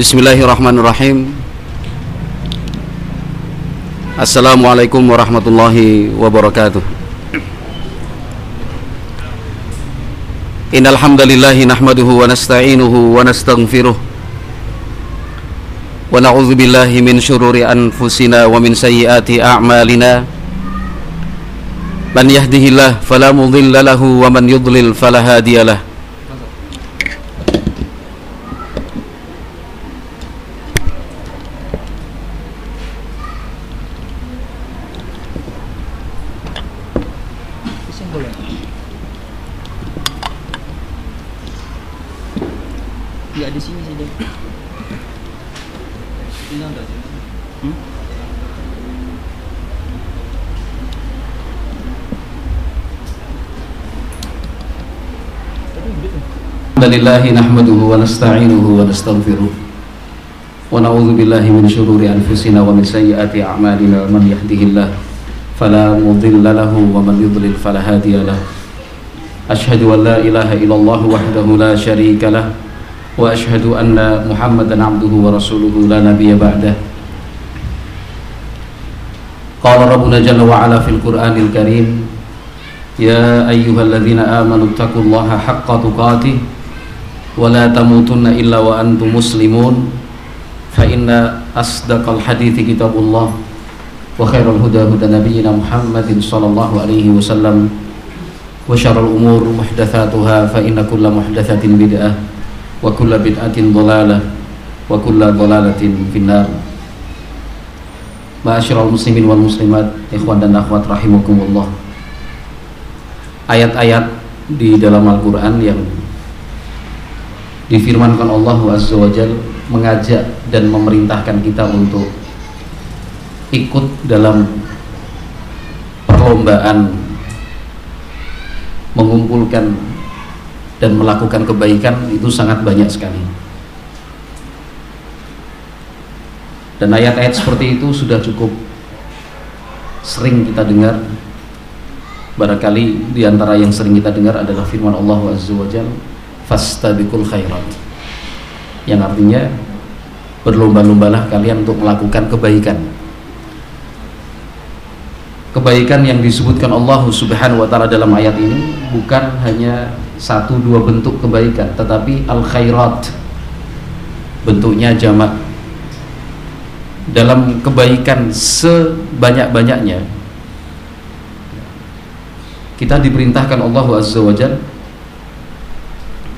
Bismillahirrahmanirrahim. Assalamualaikum warahmatullahi wabarakatuh. Innal hamdalillahi nahmaduhu wa nasta'inuhu wa nastaghfiruh. Wa na'udzu billahi min shururi anfusina wa min sayyiati a'malina من يهده الله فلا مضل له ومن يضلل فلا هادي له. لله نحمده ونستعينه ونستغفره ونعوذ بالله من شرور أنفسنا ومن سيئات أعمالنا من يهده الله فلا مضل له ومن يضلل فلا هادي له. أشهد أن لا إله إلا الله وحده لا شريك له وأشهد أن محمدا عبده ورسوله لا نبي بعده. قال ربنا جل وعلا في القرآن الكريم يا أيها الذين آمنوا اتقوا الله حق تقاته ولا تموتن إلا وأنتم مسلمون فإن أصدق الحديث كتاب الله وخير الهدى هدى نبينا محمد صلى الله عليه وسلم وشر الأمور محدثاتها فإن كل محدثة بدعة وكل بدعة ضلالة وكل ضلالة في النار Ma'asyiral muslimin wal muslimat, ikhwan dan akhwat rahimakumullah. Ayat-ayat di dalam Al-Qur'an yang difirmankan Allah Azza wa Jal mengajak dan memerintahkan kita untuk ikut dalam perlombaan mengumpulkan dan melakukan kebaikan itu sangat banyak sekali. Dan ayat-ayat seperti itu sudah cukup sering kita dengar. Barangkali di antara yang sering kita dengar adalah firman Allah Azza wa Jalla fastabiqul khairat. Yang artinya berlomba-lombalah kalian untuk melakukan kebaikan. Kebaikan yang disebutkan Allah subhanahu wa ta'ala dalam ayat ini bukan hanya satu dua bentuk kebaikan tetapi al khairat bentuknya jamak. Dalam kebaikan sebanyak-banyaknya kita diperintahkan Allah azza wa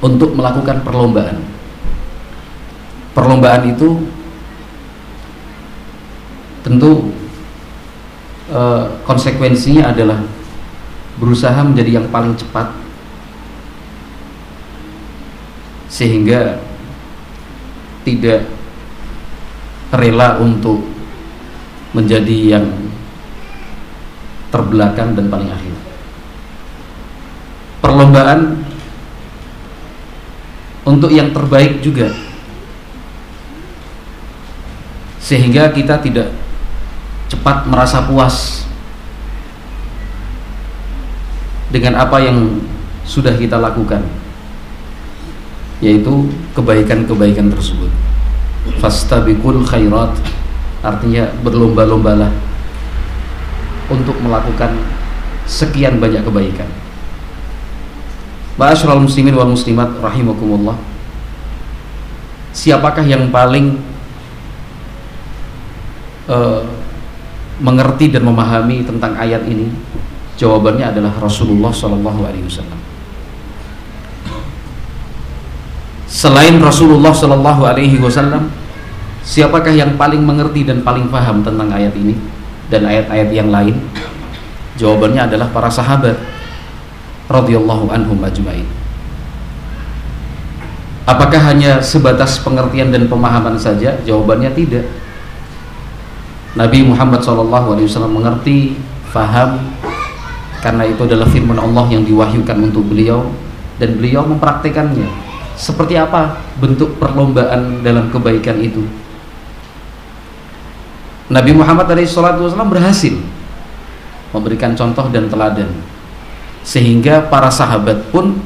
untuk melakukan perlombaan. Perlombaan itu tentu e, konsekuensinya adalah berusaha menjadi yang paling cepat sehingga tidak rela untuk menjadi yang terbelakang dan paling akhir. Perlombaan untuk yang terbaik juga. Sehingga kita tidak cepat merasa puas dengan apa yang sudah kita lakukan yaitu kebaikan-kebaikan tersebut. Fastabiqul khairat artinya berlomba-lombalah untuk melakukan sekian banyak kebaikan Ma'asyiral muslimin wal muslimat rahimakumullah. Siapakah yang paling uh, mengerti dan memahami tentang ayat ini? Jawabannya adalah Rasulullah Shallallahu alaihi wasallam. Selain Rasulullah Shallallahu alaihi wasallam, siapakah yang paling mengerti dan paling paham tentang ayat ini dan ayat-ayat yang lain? Jawabannya adalah para sahabat radhiyallahu anhum ajmain. Apakah hanya sebatas pengertian dan pemahaman saja? Jawabannya tidak. Nabi Muhammad SAW mengerti, faham, karena itu adalah firman Allah yang diwahyukan untuk beliau dan beliau mempraktekannya. Seperti apa bentuk perlombaan dalam kebaikan itu? Nabi Muhammad SAW berhasil memberikan contoh dan teladan sehingga para sahabat pun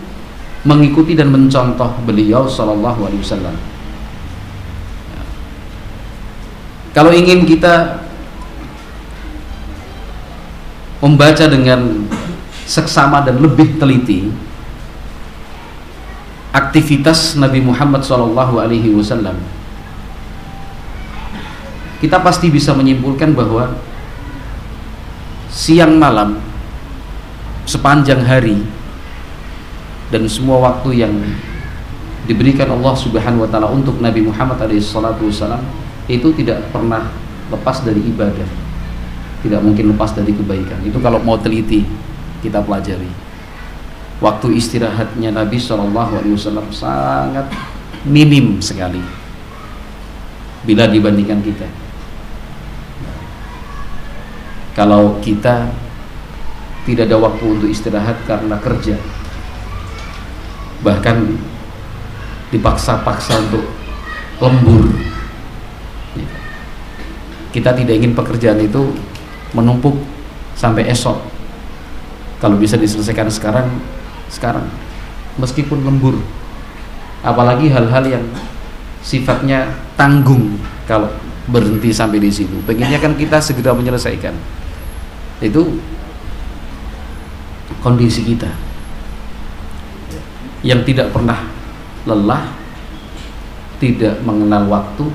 mengikuti dan mencontoh beliau Shallallahu Alaihi Wasallam. Kalau ingin kita membaca dengan seksama dan lebih teliti aktivitas Nabi Muhammad Shallallahu Alaihi Wasallam, kita pasti bisa menyimpulkan bahwa siang malam sepanjang hari dan semua waktu yang diberikan Allah Subhanahu wa taala untuk Nabi Muhammad SAW itu tidak pernah lepas dari ibadah. Tidak mungkin lepas dari kebaikan. Itu kalau mau teliti kita pelajari. Waktu istirahatnya Nabi SAW sangat minim sekali bila dibandingkan kita. Kalau kita tidak ada waktu untuk istirahat karena kerja. Bahkan dipaksa-paksa untuk lembur. Kita tidak ingin pekerjaan itu menumpuk sampai esok. Kalau bisa diselesaikan sekarang sekarang. Meskipun lembur. Apalagi hal-hal yang sifatnya tanggung kalau berhenti sampai di situ. Pengennya kan kita segera menyelesaikan. Itu kondisi kita yang tidak pernah lelah tidak mengenal waktu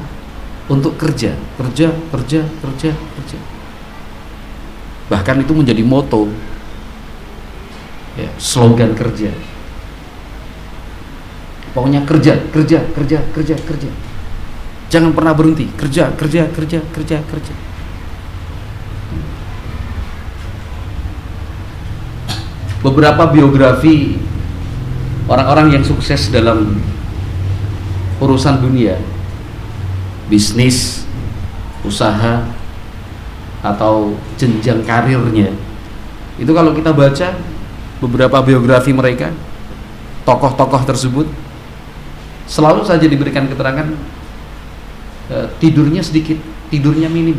untuk kerja kerja kerja kerja kerja. Bahkan itu menjadi moto ya, slogan kerja. Pokoknya kerja kerja kerja kerja kerja. Jangan pernah berhenti. Kerja kerja kerja kerja kerja beberapa biografi orang-orang yang sukses dalam urusan dunia. Bisnis usaha atau jenjang karirnya. Itu kalau kita baca beberapa biografi mereka tokoh-tokoh tersebut selalu saja diberikan keterangan e, tidurnya sedikit tidurnya minim.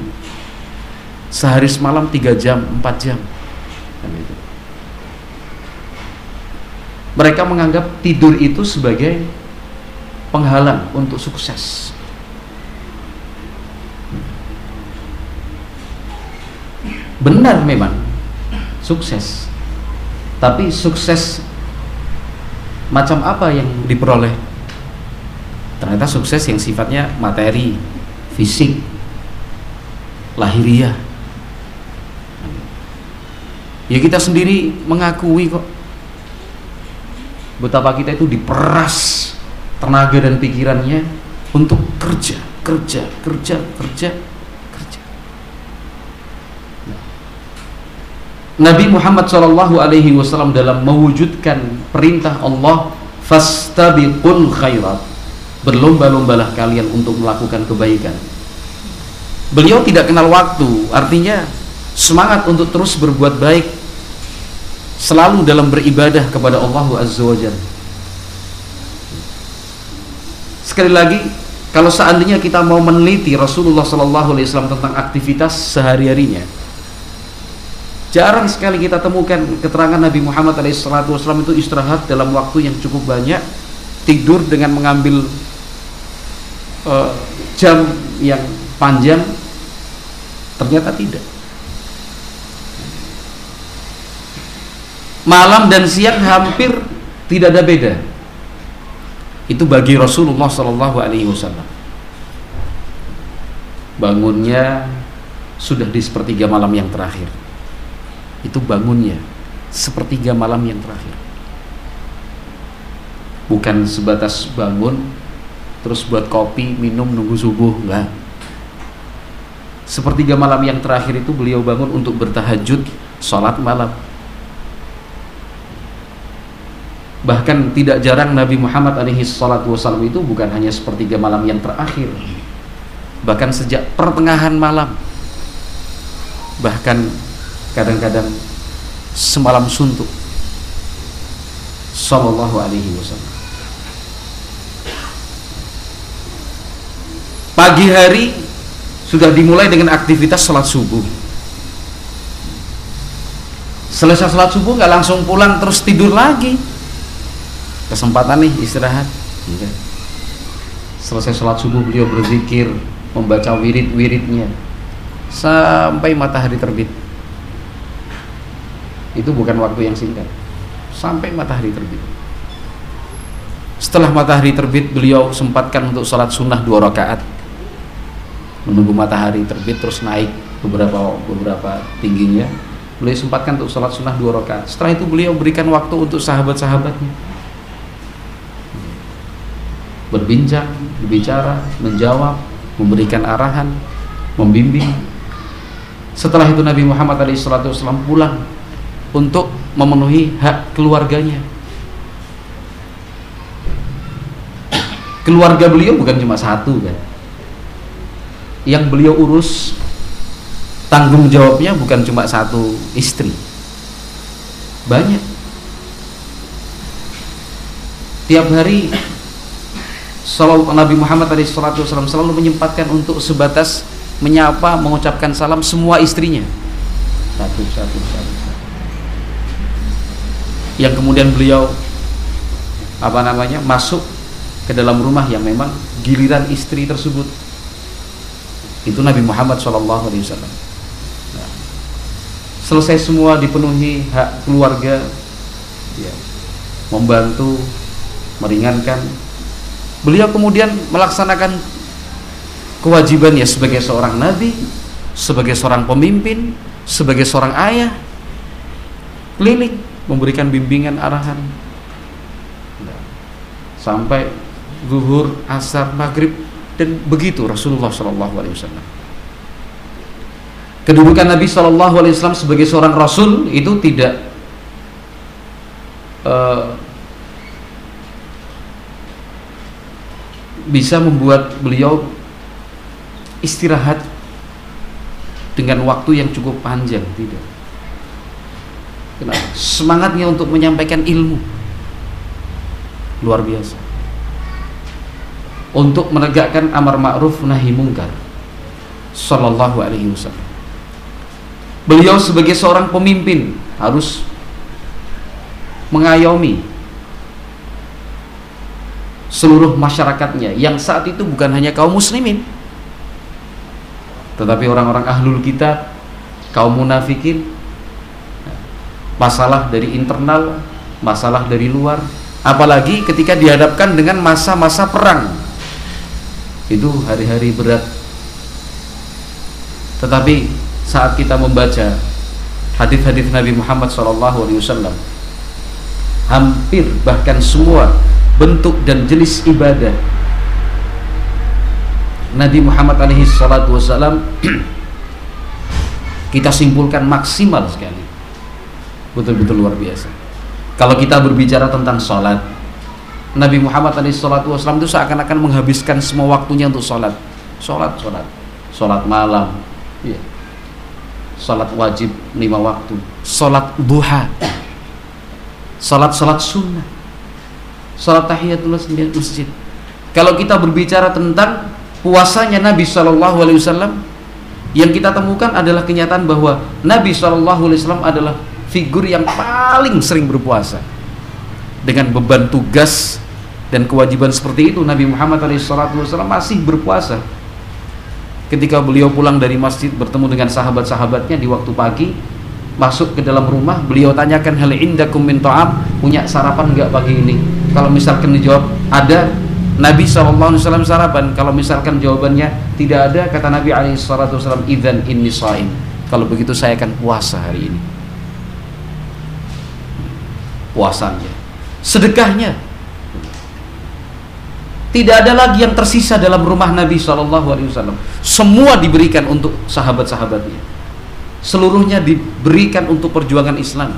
Sehari semalam tiga jam empat jam. Kan itu mereka menganggap tidur itu sebagai penghalang untuk sukses. Benar memang sukses. Tapi sukses macam apa yang diperoleh? Ternyata sukses yang sifatnya materi, fisik, lahiriah. Ya kita sendiri mengakui kok betapa kita itu diperas tenaga dan pikirannya untuk kerja, kerja, kerja, kerja, kerja. Nabi Muhammad Shallallahu Alaihi Wasallam dalam mewujudkan perintah Allah fastabiqul khairat berlomba-lombalah kalian untuk melakukan kebaikan. Beliau tidak kenal waktu, artinya semangat untuk terus berbuat baik selalu dalam beribadah kepada Allah Azza wa Jalla. Sekali lagi, kalau seandainya kita mau meneliti Rasulullah Sallallahu Alaihi Wasallam tentang aktivitas sehari-harinya, jarang sekali kita temukan keterangan Nabi Muhammad SAW itu istirahat dalam waktu yang cukup banyak, tidur dengan mengambil uh, jam yang panjang, ternyata tidak. Malam dan siang hampir tidak ada beda. Itu bagi Rasulullah Shallallahu Alaihi Wasallam. Bangunnya sudah di sepertiga malam yang terakhir. Itu bangunnya sepertiga malam yang terakhir. Bukan sebatas bangun terus buat kopi, minum, nunggu subuh, enggak. Sepertiga malam yang terakhir itu beliau bangun untuk bertahajud, sholat malam bahkan tidak jarang Nabi Muhammad alaihi salatu wasallam itu bukan hanya sepertiga malam yang terakhir. Bahkan sejak pertengahan malam. Bahkan kadang-kadang semalam suntuk. Sallallahu alaihi wasallam. Pagi hari sudah dimulai dengan aktivitas sholat subuh. Selesai sholat subuh nggak langsung pulang terus tidur lagi kesempatan nih istirahat. Enggak. selesai sholat subuh beliau berzikir membaca wirid-wiridnya. Sampai matahari terbit. Itu bukan waktu yang singkat. Sampai matahari terbit. Setelah matahari terbit beliau sempatkan untuk sholat sunnah dua rakaat. Menunggu matahari terbit terus naik beberapa beberapa tingginya. Beliau sempatkan untuk sholat sunnah dua rakaat. Setelah itu beliau berikan waktu untuk sahabat-sahabatnya berbincang berbicara menjawab memberikan arahan membimbing. Setelah itu Nabi Muhammad SAW pulang untuk memenuhi hak keluarganya. Keluarga beliau bukan cuma satu kan? Yang beliau urus tanggung jawabnya bukan cuma satu istri. Banyak. Tiap hari Sallallahu Nabi Muhammad SAW selalu menyempatkan untuk sebatas menyapa mengucapkan salam semua istrinya. Satu satu satu, yang kemudian beliau apa namanya masuk ke dalam rumah yang memang giliran istri tersebut. Itu Nabi Muhammad SAW selesai semua dipenuhi hak keluarga ya, membantu meringankan beliau kemudian melaksanakan kewajibannya sebagai seorang nabi sebagai seorang pemimpin sebagai seorang ayah keliling memberikan bimbingan arahan. Sampai zuhur asar maghrib dan begitu Rasulullah Shallallahu Alaihi Wasallam. Kedudukan Nabi Shallallahu Alaihi Wasallam sebagai seorang Rasul itu tidak uh, bisa membuat beliau istirahat dengan waktu yang cukup panjang tidak. Semangatnya untuk menyampaikan ilmu. Luar biasa. Untuk menegakkan amar ma'ruf nahi mungkar sallallahu alaihi wasallam. Beliau sebagai seorang pemimpin harus mengayomi seluruh masyarakatnya yang saat itu bukan hanya kaum muslimin tetapi orang-orang ahlul kita kaum munafikin masalah dari internal masalah dari luar apalagi ketika dihadapkan dengan masa-masa perang. Itu hari-hari berat. Tetapi saat kita membaca hadis-hadis Nabi Muhammad SAW hampir bahkan semua bentuk dan jenis ibadah. Nabi Muhammad alaihi salatu wasallam kita simpulkan maksimal sekali. Betul-betul luar biasa. Kalau kita berbicara tentang sholat Nabi Muhammad alaihi salatu wasallam itu seakan-akan menghabiskan semua waktunya untuk sholat sholat sholat sholat malam ya Salat wajib lima waktu. Salat duha. Salat-salat sunnah Salat tahiyatul masjid Kalau kita berbicara tentang Puasanya Nabi SAW Yang kita temukan adalah kenyataan bahwa Nabi SAW adalah Figur yang paling sering berpuasa. Dengan beban tugas Dan kewajiban seperti itu Nabi Muhammad SAW masih berpuasa. Ketika beliau pulang dari masjid bertemu dengan sahabat-sahabatnya di waktu pagi masuk ke dalam rumah beliau tanyakan hal indakum min ta'am? Punya sarapan enggak pagi ini kalau misalkan dijawab ada Nabi SAW sarapan kalau misalkan jawabannya tidak ada kata Nabi SAW idan inni saim kalau begitu saya akan puasa hari ini puasanya sedekahnya tidak ada lagi yang tersisa dalam rumah Nabi Wasallam. Semua diberikan untuk sahabat-sahabatnya. Seluruhnya diberikan untuk perjuangan Islam.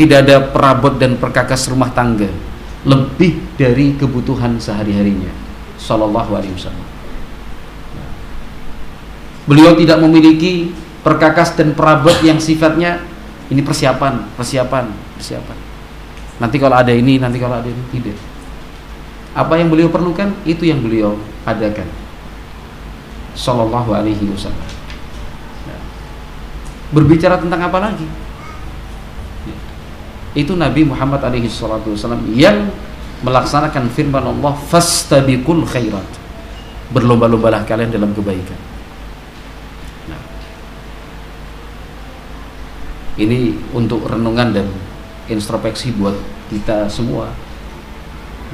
Nah, tidak ada perabot dan perkakas rumah tangga lebih dari kebutuhan sehari-harinya. Shallallahu Alaihi Wasallam. Nah, beliau tidak memiliki perkakas dan perabot yang sifatnya ini persiapan, persiapan, persiapan. Nanti kalau ada ini, nanti kalau ada ini tidak apa yang beliau perlukan itu yang beliau adakan sallallahu alaihi wasallam ya. berbicara tentang apa lagi itu Nabi Muhammad alaihi salatu wasallam yang melaksanakan firman Allah fastabiqul khairat. Berlomba-lombalah kalian dalam kebaikan. Nah, ini untuk renungan dan introspeksi buat kita semua.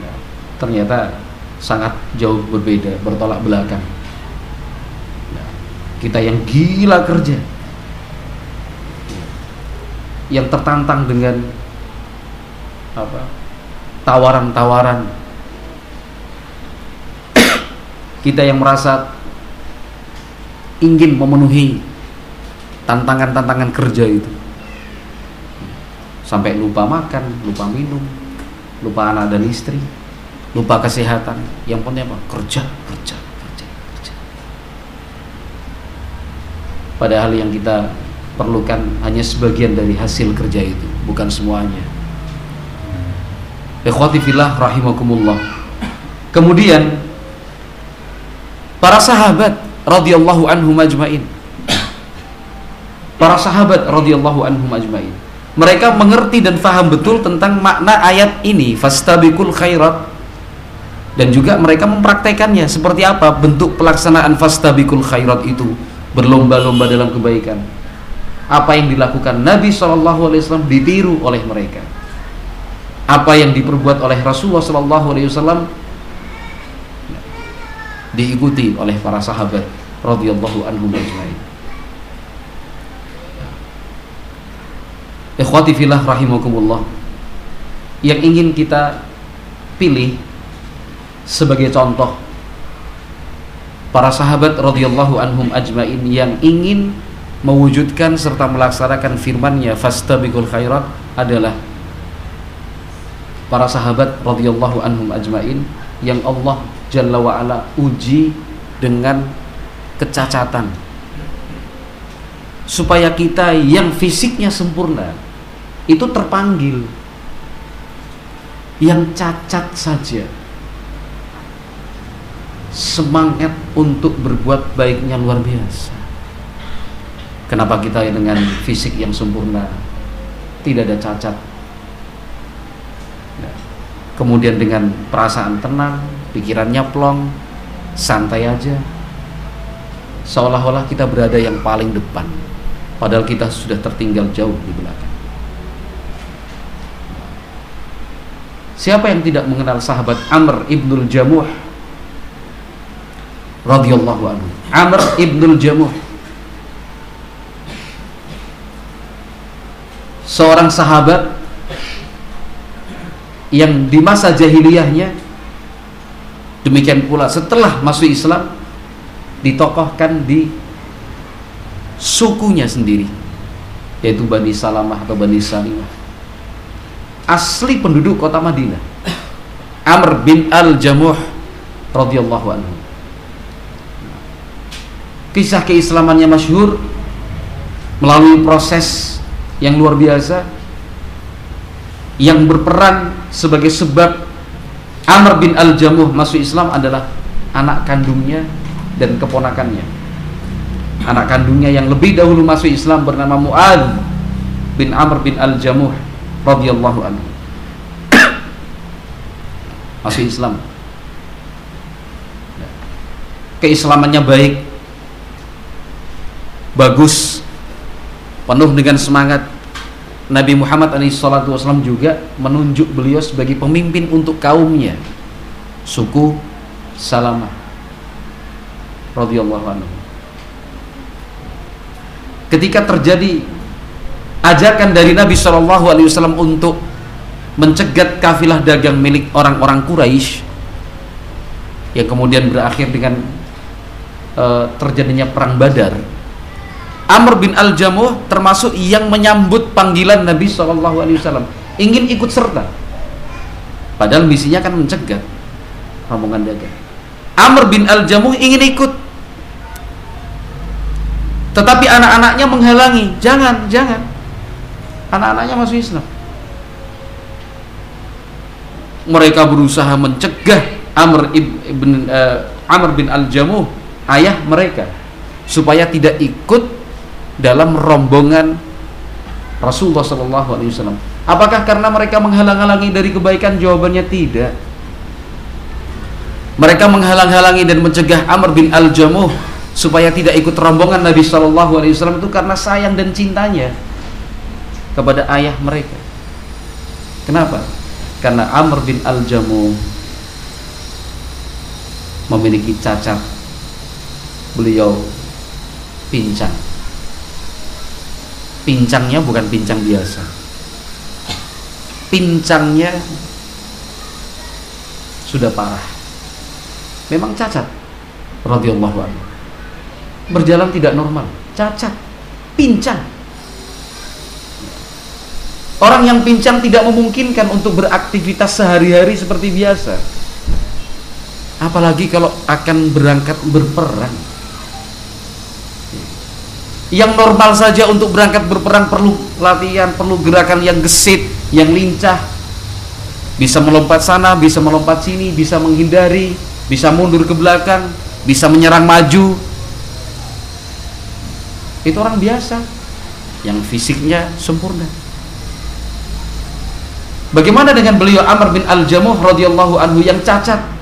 Nah, ternyata sangat jauh berbeda bertolak belakang. Nah, kita yang gila kerja. Yang tertantang dengan apa tawaran-tawaran kita yang merasa ingin memenuhi tantangan-tantangan kerja itu sampai lupa makan, lupa minum, lupa anak dan istri, lupa kesehatan. Yang penting apa? Kerja, kerja, kerja, kerja. Padahal yang kita perlukan hanya sebagian dari hasil kerja itu, bukan semuanya. Ikhwati fillah rahimakumullah. Kemudian para sahabat radhiyallahu anhum ajmain. Para sahabat radhiyallahu anhum ajmain. Mereka mengerti dan faham betul tentang makna ayat ini, fastabiqul khairat. Dan juga mereka mempraktekannya seperti apa bentuk pelaksanaan fastabiqul khairat itu, berlomba-lomba dalam kebaikan. Apa yang dilakukan Nabi SAW ditiru oleh mereka apa yang diperbuat oleh Rasulullah Sallallahu Alaihi Wasallam diikuti oleh para sahabat radhiyallahu anhum ajma'in. Ikhwati fillah rahimakumullah. Yang ingin kita pilih sebagai contoh para sahabat radhiyallahu anhum ajmain yang ingin mewujudkan serta melaksanakan firman-Nya fastabiqul khairat adalah para sahabat radhiyallahu anhum ajmain yang Allah Jalla wa ala uji dengan kecacatan. Supaya kita yang fisiknya sempurna itu terpanggil yang cacat saja. Semangat untuk berbuat baiknya luar biasa. Kenapa kita dengan fisik yang sempurna tidak ada cacat kemudian dengan perasaan tenang pikirannya plong santai aja. Seolah-olah kita berada yang paling depan padahal kita sudah tertinggal jauh di belakang. Siapa yang tidak mengenal sahabat Amr ibnul Jamuh? Radhiyallahu anhu. Amr ibnul Jamuh. Seorang sahabat yang di masa jahiliyahnya demikian pula setelah masuk Islam ditokohkan di sukunya sendiri yaitu Bani Salamah atau Bani Salimah. Asli penduduk kota Madinah Amr bin Al-Jamuh radhiyallahu anhu. Kisah keislamannya masyhur melalui proses yang luar biasa yang berperan sebagai sebab Amr bin Al-Jamuh masuk Islam adalah anak kandungnya dan keponakannya. Anak kandungnya yang lebih dahulu masuk Islam bernama Mu'ad bin Amr bin Al-Jamuh radhiyallahu anhu. masuk Islam. Keislamannya baik, bagus, penuh dengan semangat, Nabi Muhammad SAW juga menunjuk beliau sebagai pemimpin untuk kaumnya. Suku Salamah radhiyallahu anhu. Ketika terjadi ajakan dari Nabi SAW untuk mencegat kafilah dagang milik orang-orang Quraisy yang kemudian berakhir dengan uh, terjadinya perang Badar Amr bin Al-Jamuh termasuk yang menyambut panggilan Nabi SAW ingin ikut serta. Padahal misinya kan mencegah rombongan dagang. Amr bin Al-Jamuh ingin ikut. Tetapi anak-anaknya menghalangi jangan, jangan. Anak-anaknya masuk Islam. Mereka berusaha mencegah Amr ibn uh, Amr bin Al-Jamuh ayah mereka supaya tidak ikut dalam rombongan Rasulullah Shallallahu Alaihi Wasallam. Apakah karena mereka menghalang-halangi dari kebaikan? Jawabannya tidak. Mereka menghalang-halangi dan mencegah Amr bin Al Jamuh supaya tidak ikut rombongan Nabi Shallallahu Alaihi Wasallam itu karena sayang dan cintanya kepada ayah mereka. Kenapa? Karena Amr bin Al Jamuh memiliki cacat. Beliau pincang pincangnya bukan pincang biasa. Pincangnya sudah parah. Memang cacat radhiyallahu anhu. Berjalan tidak normal cacat pincang. Orang yang pincang tidak memungkinkan untuk beraktivitas sehari-hari seperti biasa. Apalagi kalau akan berangkat berperang yang normal saja untuk berangkat berperang perlu latihan, perlu gerakan yang gesit, yang lincah. Bisa melompat sana, bisa melompat sini, bisa menghindari, bisa mundur ke belakang, bisa menyerang maju. Itu orang biasa yang fisiknya sempurna. Bagaimana dengan beliau Amr bin Al-Jamuh radhiyallahu anhu yang cacat?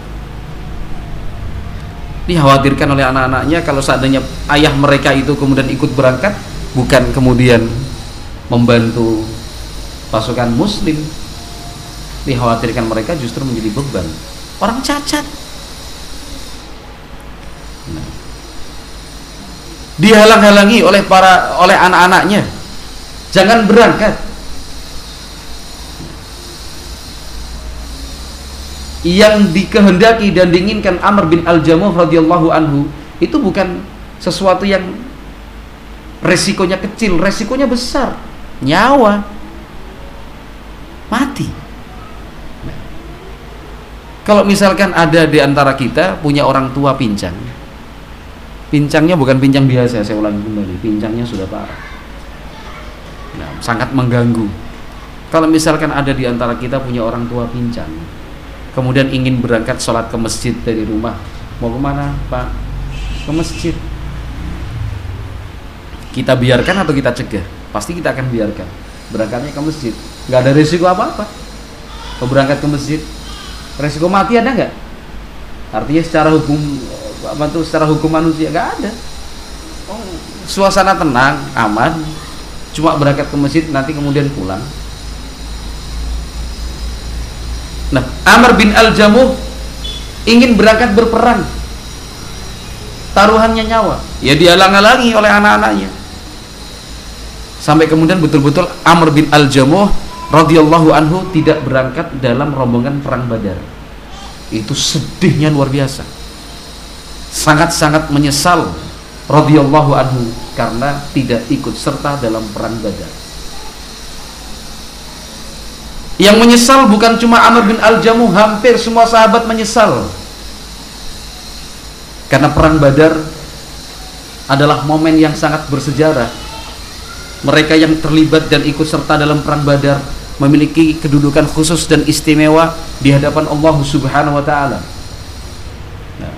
Dikhawatirkan oleh anak-anaknya kalau seandainya ayah mereka itu kemudian ikut berangkat bukan kemudian membantu pasukan muslim. Dikhawatirkan mereka justru menjadi beban. Orang cacat. Nah. dihalang-halangi oleh para oleh anak-anaknya. Jangan berangkat yang dikehendaki dan diinginkan Amr bin Al-Jamuh radhiyallahu anhu itu bukan sesuatu yang resikonya kecil, resikonya besar. Nyawa mati. Kalau misalkan ada di antara kita punya orang tua pincang, pincangnya bukan pincang biasa, saya ulangi kembali, pincangnya sudah parah. Nah, sangat mengganggu. Kalau misalkan ada di antara kita punya orang tua pincang, kemudian ingin berangkat sholat ke masjid dari rumah. Mau ke mana pak? Ke masjid. Kita biarkan atau kita cegah? Pasti kita akan biarkan. Berangkatnya ke masjid. Nggak ada risiko apa apa kalau berangkat ke masjid risiko mati ada nggak? Artinya secara hukum apa tuh secara hukum manusia nggak ada. Oh, suasana tenang aman. Cuma berangkat ke masjid nanti kemudian pulang Nah, Amr bin Al-Jamuh ingin berangkat berperang. Taruhannya nyawa. Ya dihalang-halangi oleh anak-anaknya. Sampai kemudian betul-betul Amr bin Al-Jamuh radhiyallahu anhu tidak berangkat dalam rombongan perang Badar. Itu sedihnya luar biasa. Sangat-sangat menyesal radhiyallahu anhu karena tidak ikut serta dalam perang Badar. Yang menyesal bukan cuma Amr bin Al-Jamuh, hampir semua sahabat menyesal. Karena perang Badar adalah momen yang sangat bersejarah. Mereka yang terlibat dan ikut serta dalam perang Badar memiliki kedudukan khusus dan istimewa di hadapan Allah Subhanahu wa taala. Nah,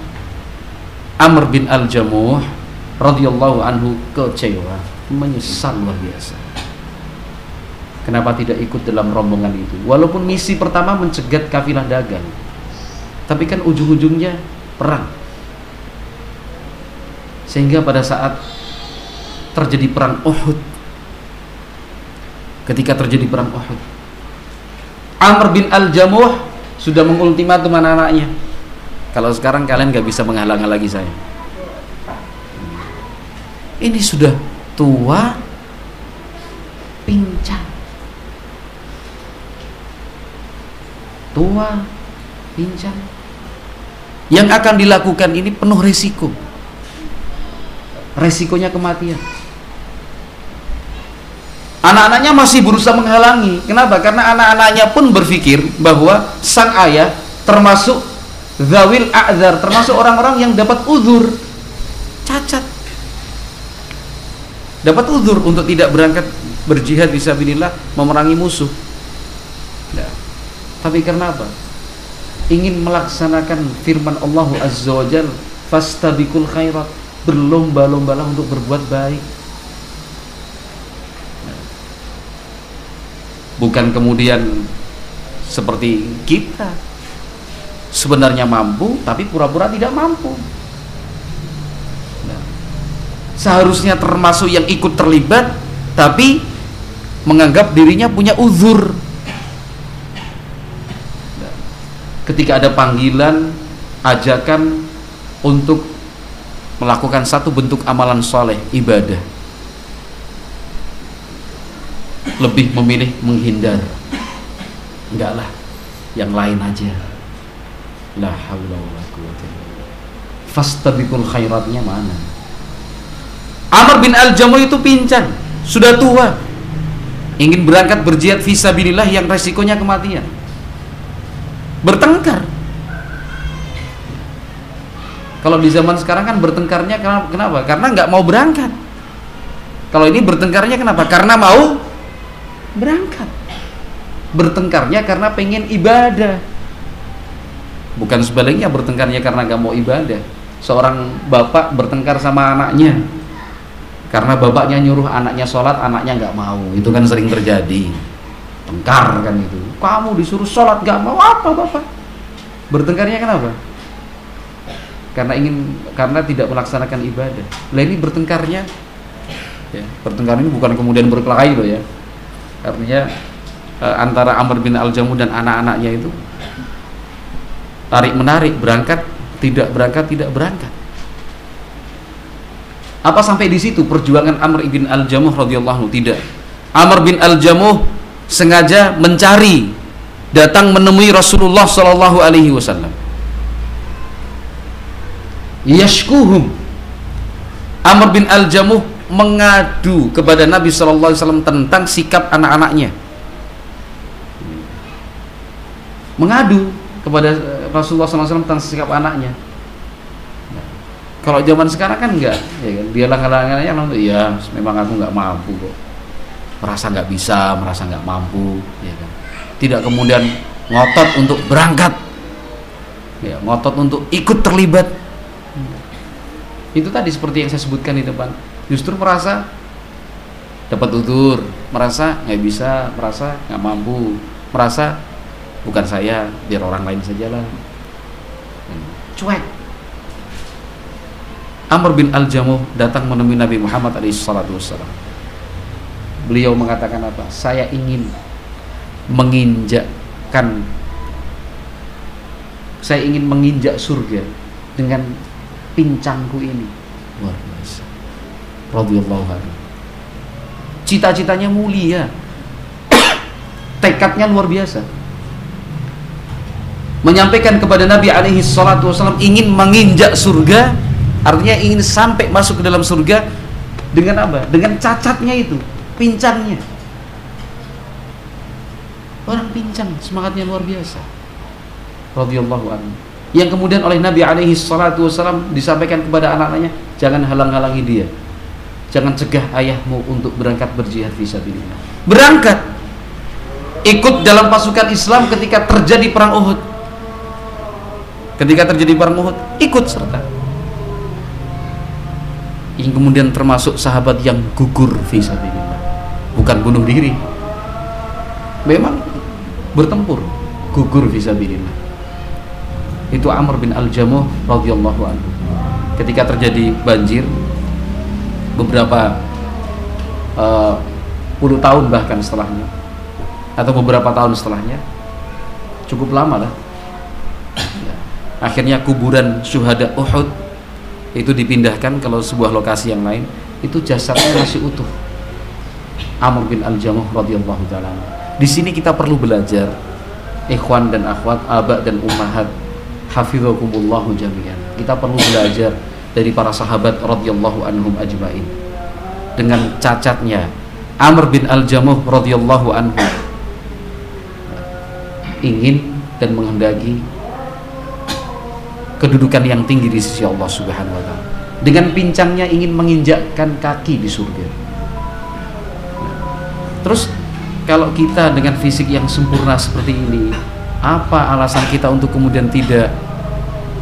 Amr bin Al-Jamuh radhiyallahu anhu kecewa, menyesal luar biasa. Kenapa tidak ikut dalam rombongan itu? Walaupun misi pertama mencegat kafilah dagang. Tapi kan ujung-ujungnya perang. Sehingga pada saat terjadi perang Uhud ketika terjadi perang Uhud Amr bin Al-Jamuh sudah mengultimatum anak-anaknya kalau sekarang kalian gak bisa menghalang-halangi saya ini sudah tua pincang tua, pincang. Yang akan dilakukan ini penuh resiko. Resikonya kematian. Anak-anaknya masih berusaha menghalangi. Kenapa? Karena anak-anaknya pun berpikir bahwa sang ayah termasuk zawil a'zar, termasuk orang-orang yang dapat uzur, cacat. Dapat uzur untuk tidak berangkat berjihad bisa memerangi musuh. Tapi karena apa? Ingin melaksanakan firman Allah Azza wa Jal Fastabikul khairat Berlomba-lombalah untuk berbuat baik. Bukan kemudian seperti kita sebenarnya mampu tapi pura-pura tidak mampu. Nah, seharusnya termasuk yang ikut terlibat tapi menganggap dirinya punya uzur. Ketika ada panggilan ajakan untuk melakukan satu bentuk amalan soleh ibadah. Lebih memilih menghindar. Enggak lah yang lain aja. La haula wala quwwata fastabiqul khairatnya mana? Amr bin Al-Jamuh itu pincang sudah tua. Ingin berangkat berjihad visabilillah yang resikonya kematian bertengkar. Kalau di zaman sekarang kan bertengkarnya kenapa? Karena nggak mau berangkat. Kalau ini bertengkarnya kenapa? Karena mau berangkat. Bertengkarnya karena pengen ibadah. Bukan sebaliknya bertengkarnya karena gak mau ibadah. Seorang bapak bertengkar sama anaknya. Karena bapaknya nyuruh anaknya sholat anaknya nggak mau. Itu kan sering terjadi tengkar kan itu. Kamu disuruh sholat gak mau apa bapak bertengkarnya kenapa? Karena ingin karena tidak melaksanakan ibadah. Lah ini bertengkarnya. Ya, bertengkar ini bukan kemudian berkelahi loh ya. Artinya e, antara Amr bin Al-Jamu dan anak-anaknya itu tarik menarik berangkat tidak berangkat tidak berangkat. Apa sampai di situ perjuangan Amr bin Al-Jamuh radhiyallahu tidak. Amr bin Al-Jamuh sengaja mencari datang menemui Rasulullah sallallahu alaihi wasallam. Yashkuhum. Amr bin Al-Jamuh mengadu kepada Nabi Shallallahu Alaihi Wasallam tentang sikap anak-anaknya. Mengadu kepada Rasulullah SAW tentang sikap anaknya. Kalau zaman sekarang kan enggak ya kan? dia langgalangannya ya memang aku nggak mampu kok merasa nggak bisa merasa nggak mampu ya kan? Tidak kemudian ngotot untuk berangkat ya ngotot untuk ikut terlibat. Itu tadi seperti yang saya sebutkan di depan. Justru merasa dapat tutur merasa nggak bisa merasa nggak mampu merasa bukan saya biar orang lain saja lah cuek. Amr bin Al-Jamuh datang menemui Nabi Muhammad SAW beliau mengatakan apa saya ingin menginjakkan saya ingin menginjak surga dengan pincangku ini luar biasa radhiyallahu anhu. Cita-citanya mulia. Tekadnya luar biasa. Menyampaikan kepada Nabi alaihi salatu wasallam ingin menginjak surga, artinya ingin sampai masuk ke dalam surga dengan apa? Dengan cacatnya itu, pincangnya. Orang pincang, semangatnya luar biasa. Radhiyallahu anhu yang kemudian oleh Nabi alaihi salatu wasallam disampaikan kepada anak-anaknya jangan halang-halangi dia Jangan cegah ayahmu untuk berangkat berjihad fisabilillah. Berangkat ikut dalam pasukan Islam ketika terjadi perang Uhud. Ketika terjadi perang Uhud, ikut serta. Yang kemudian termasuk sahabat yang gugur fisabilillah. Bukan bunuh diri. Memang bertempur, gugur fisabilillah. Itu Amr bin Al-Jamuh radhiyallahu anhu. Ketika terjadi banjir, beberapa uh, puluh tahun bahkan setelahnya atau beberapa tahun setelahnya cukup lama lah ya. akhirnya kuburan syuhada Uhud itu dipindahkan kalau sebuah lokasi yang lain itu jasadnya masih utuh Amr bin Al-Jamuh radhiyallahu taala di sini kita perlu belajar ikhwan dan akhwat abak dan ummahat hafizakumullahu jami'an kita perlu belajar dari para sahabat radhiyallahu anhum ajmain dengan cacatnya Amr bin Al-Jamuh radhiyallahu anhu ingin dan menghendaki kedudukan yang tinggi di sisi Allah Subhanahu wa taala. Dengan pincangnya ingin menginjakkan kaki di surga. Terus kalau kita dengan fisik yang sempurna seperti ini, apa alasan kita untuk kemudian tidak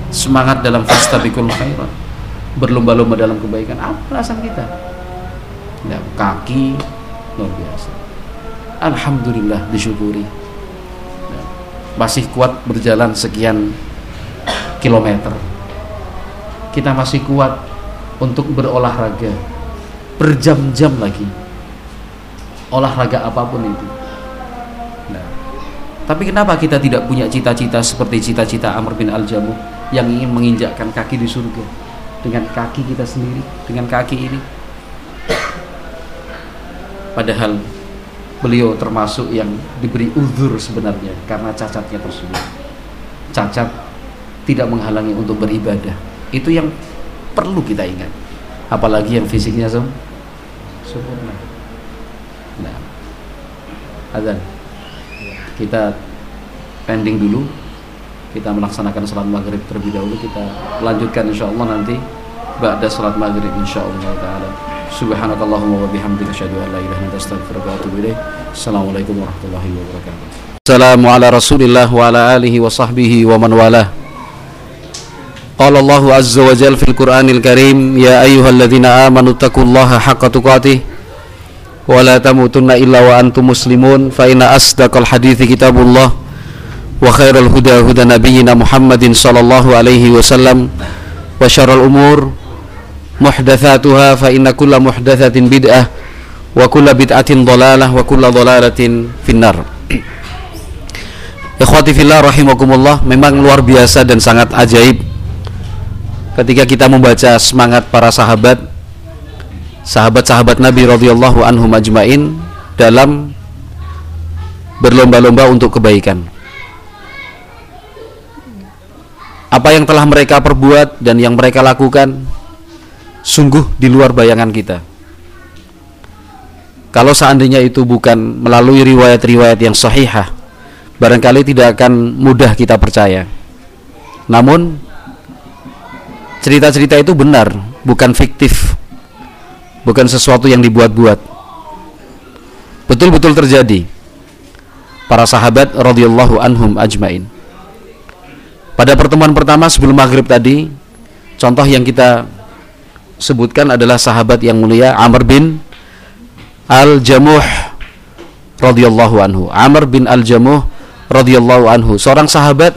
semangat dalam fastabiqul khairat? berlomba-lomba dalam kebaikan apa alasan kita? Ya, kaki luar biasa. Alhamdulillah disyukuri. Masih kuat berjalan sekian kilometer. Kita masih kuat untuk berolahraga. Berjam-jam lagi olahraga apa pun itu. Nah, tapi kenapa kita tidak punya cita-cita seperti cita-cita Amr bin Al-Jamuh yang ingin menginjakkan kaki di surga? Dengan kaki kita sendiri dengan kaki ini. Padahal beliau termasuk yang diberi uzur sebenarnya karena cacatnya tersebut. Cacat tidak menghalangi untuk beribadah. Itu yang perlu kita ingat. Apalagi yang fisiknya sem sempurna azan kita pending dulu kita melaksanakan sholat maghrib terlebih dahulu kita lanjutkan insya Allah nanti ba'da sholat maghrib insya Allah ta'ala Subhanakallahumma wa bihamdika asyhadu an la ilaha illa anta wa atubu ilaik. Assalamualaikum warahmatullahi wabarakatuh. Assalamu ala Rasulillah wa ala alihi wa sahbihi wa man walah. Qala Allah azza wa jalla fil Qur'anil Karim ya ayyuhalladzina amanu taqullaha haqqa tuqatih wa la tamutunna illa wa antum muslimun fa inna asdaqal hadithi kitabullah wa khairal huda huda nabiyyina Muhammadin sallallahu alaihi wasallam wa syarrul umur muhdatsatuha fa inna kulla muhdatsatin bid'ah wa kulla bid'atin dhalalah wa kulla dhalalatin finnar. Ikhwati fillah rahimakumullah memang luar biasa dan sangat ajaib ketika kita membaca semangat para sahabat sahabat-sahabat Nabi radhiyallahu anhum ajmain dalam berlomba-lomba untuk kebaikan apa yang telah mereka perbuat dan yang mereka lakukan sungguh di luar bayangan kita. Kalau seandainya itu bukan melalui riwayat-riwayat yang sahihah, barangkali tidak akan mudah kita percaya. Namun cerita-cerita itu benar, bukan fiktif. Bukan sesuatu yang dibuat-buat. Betul-betul terjadi. Para sahabat radhiyallahu anhum ajmain. Pada pertemuan pertama sebelum maghrib tadi, contoh yang kita sebutkan adalah sahabat yang mulia Amr bin Al-Jamuh radhiyallahu anhu. Amr bin Al-Jamuh radhiyallahu anhu, seorang sahabat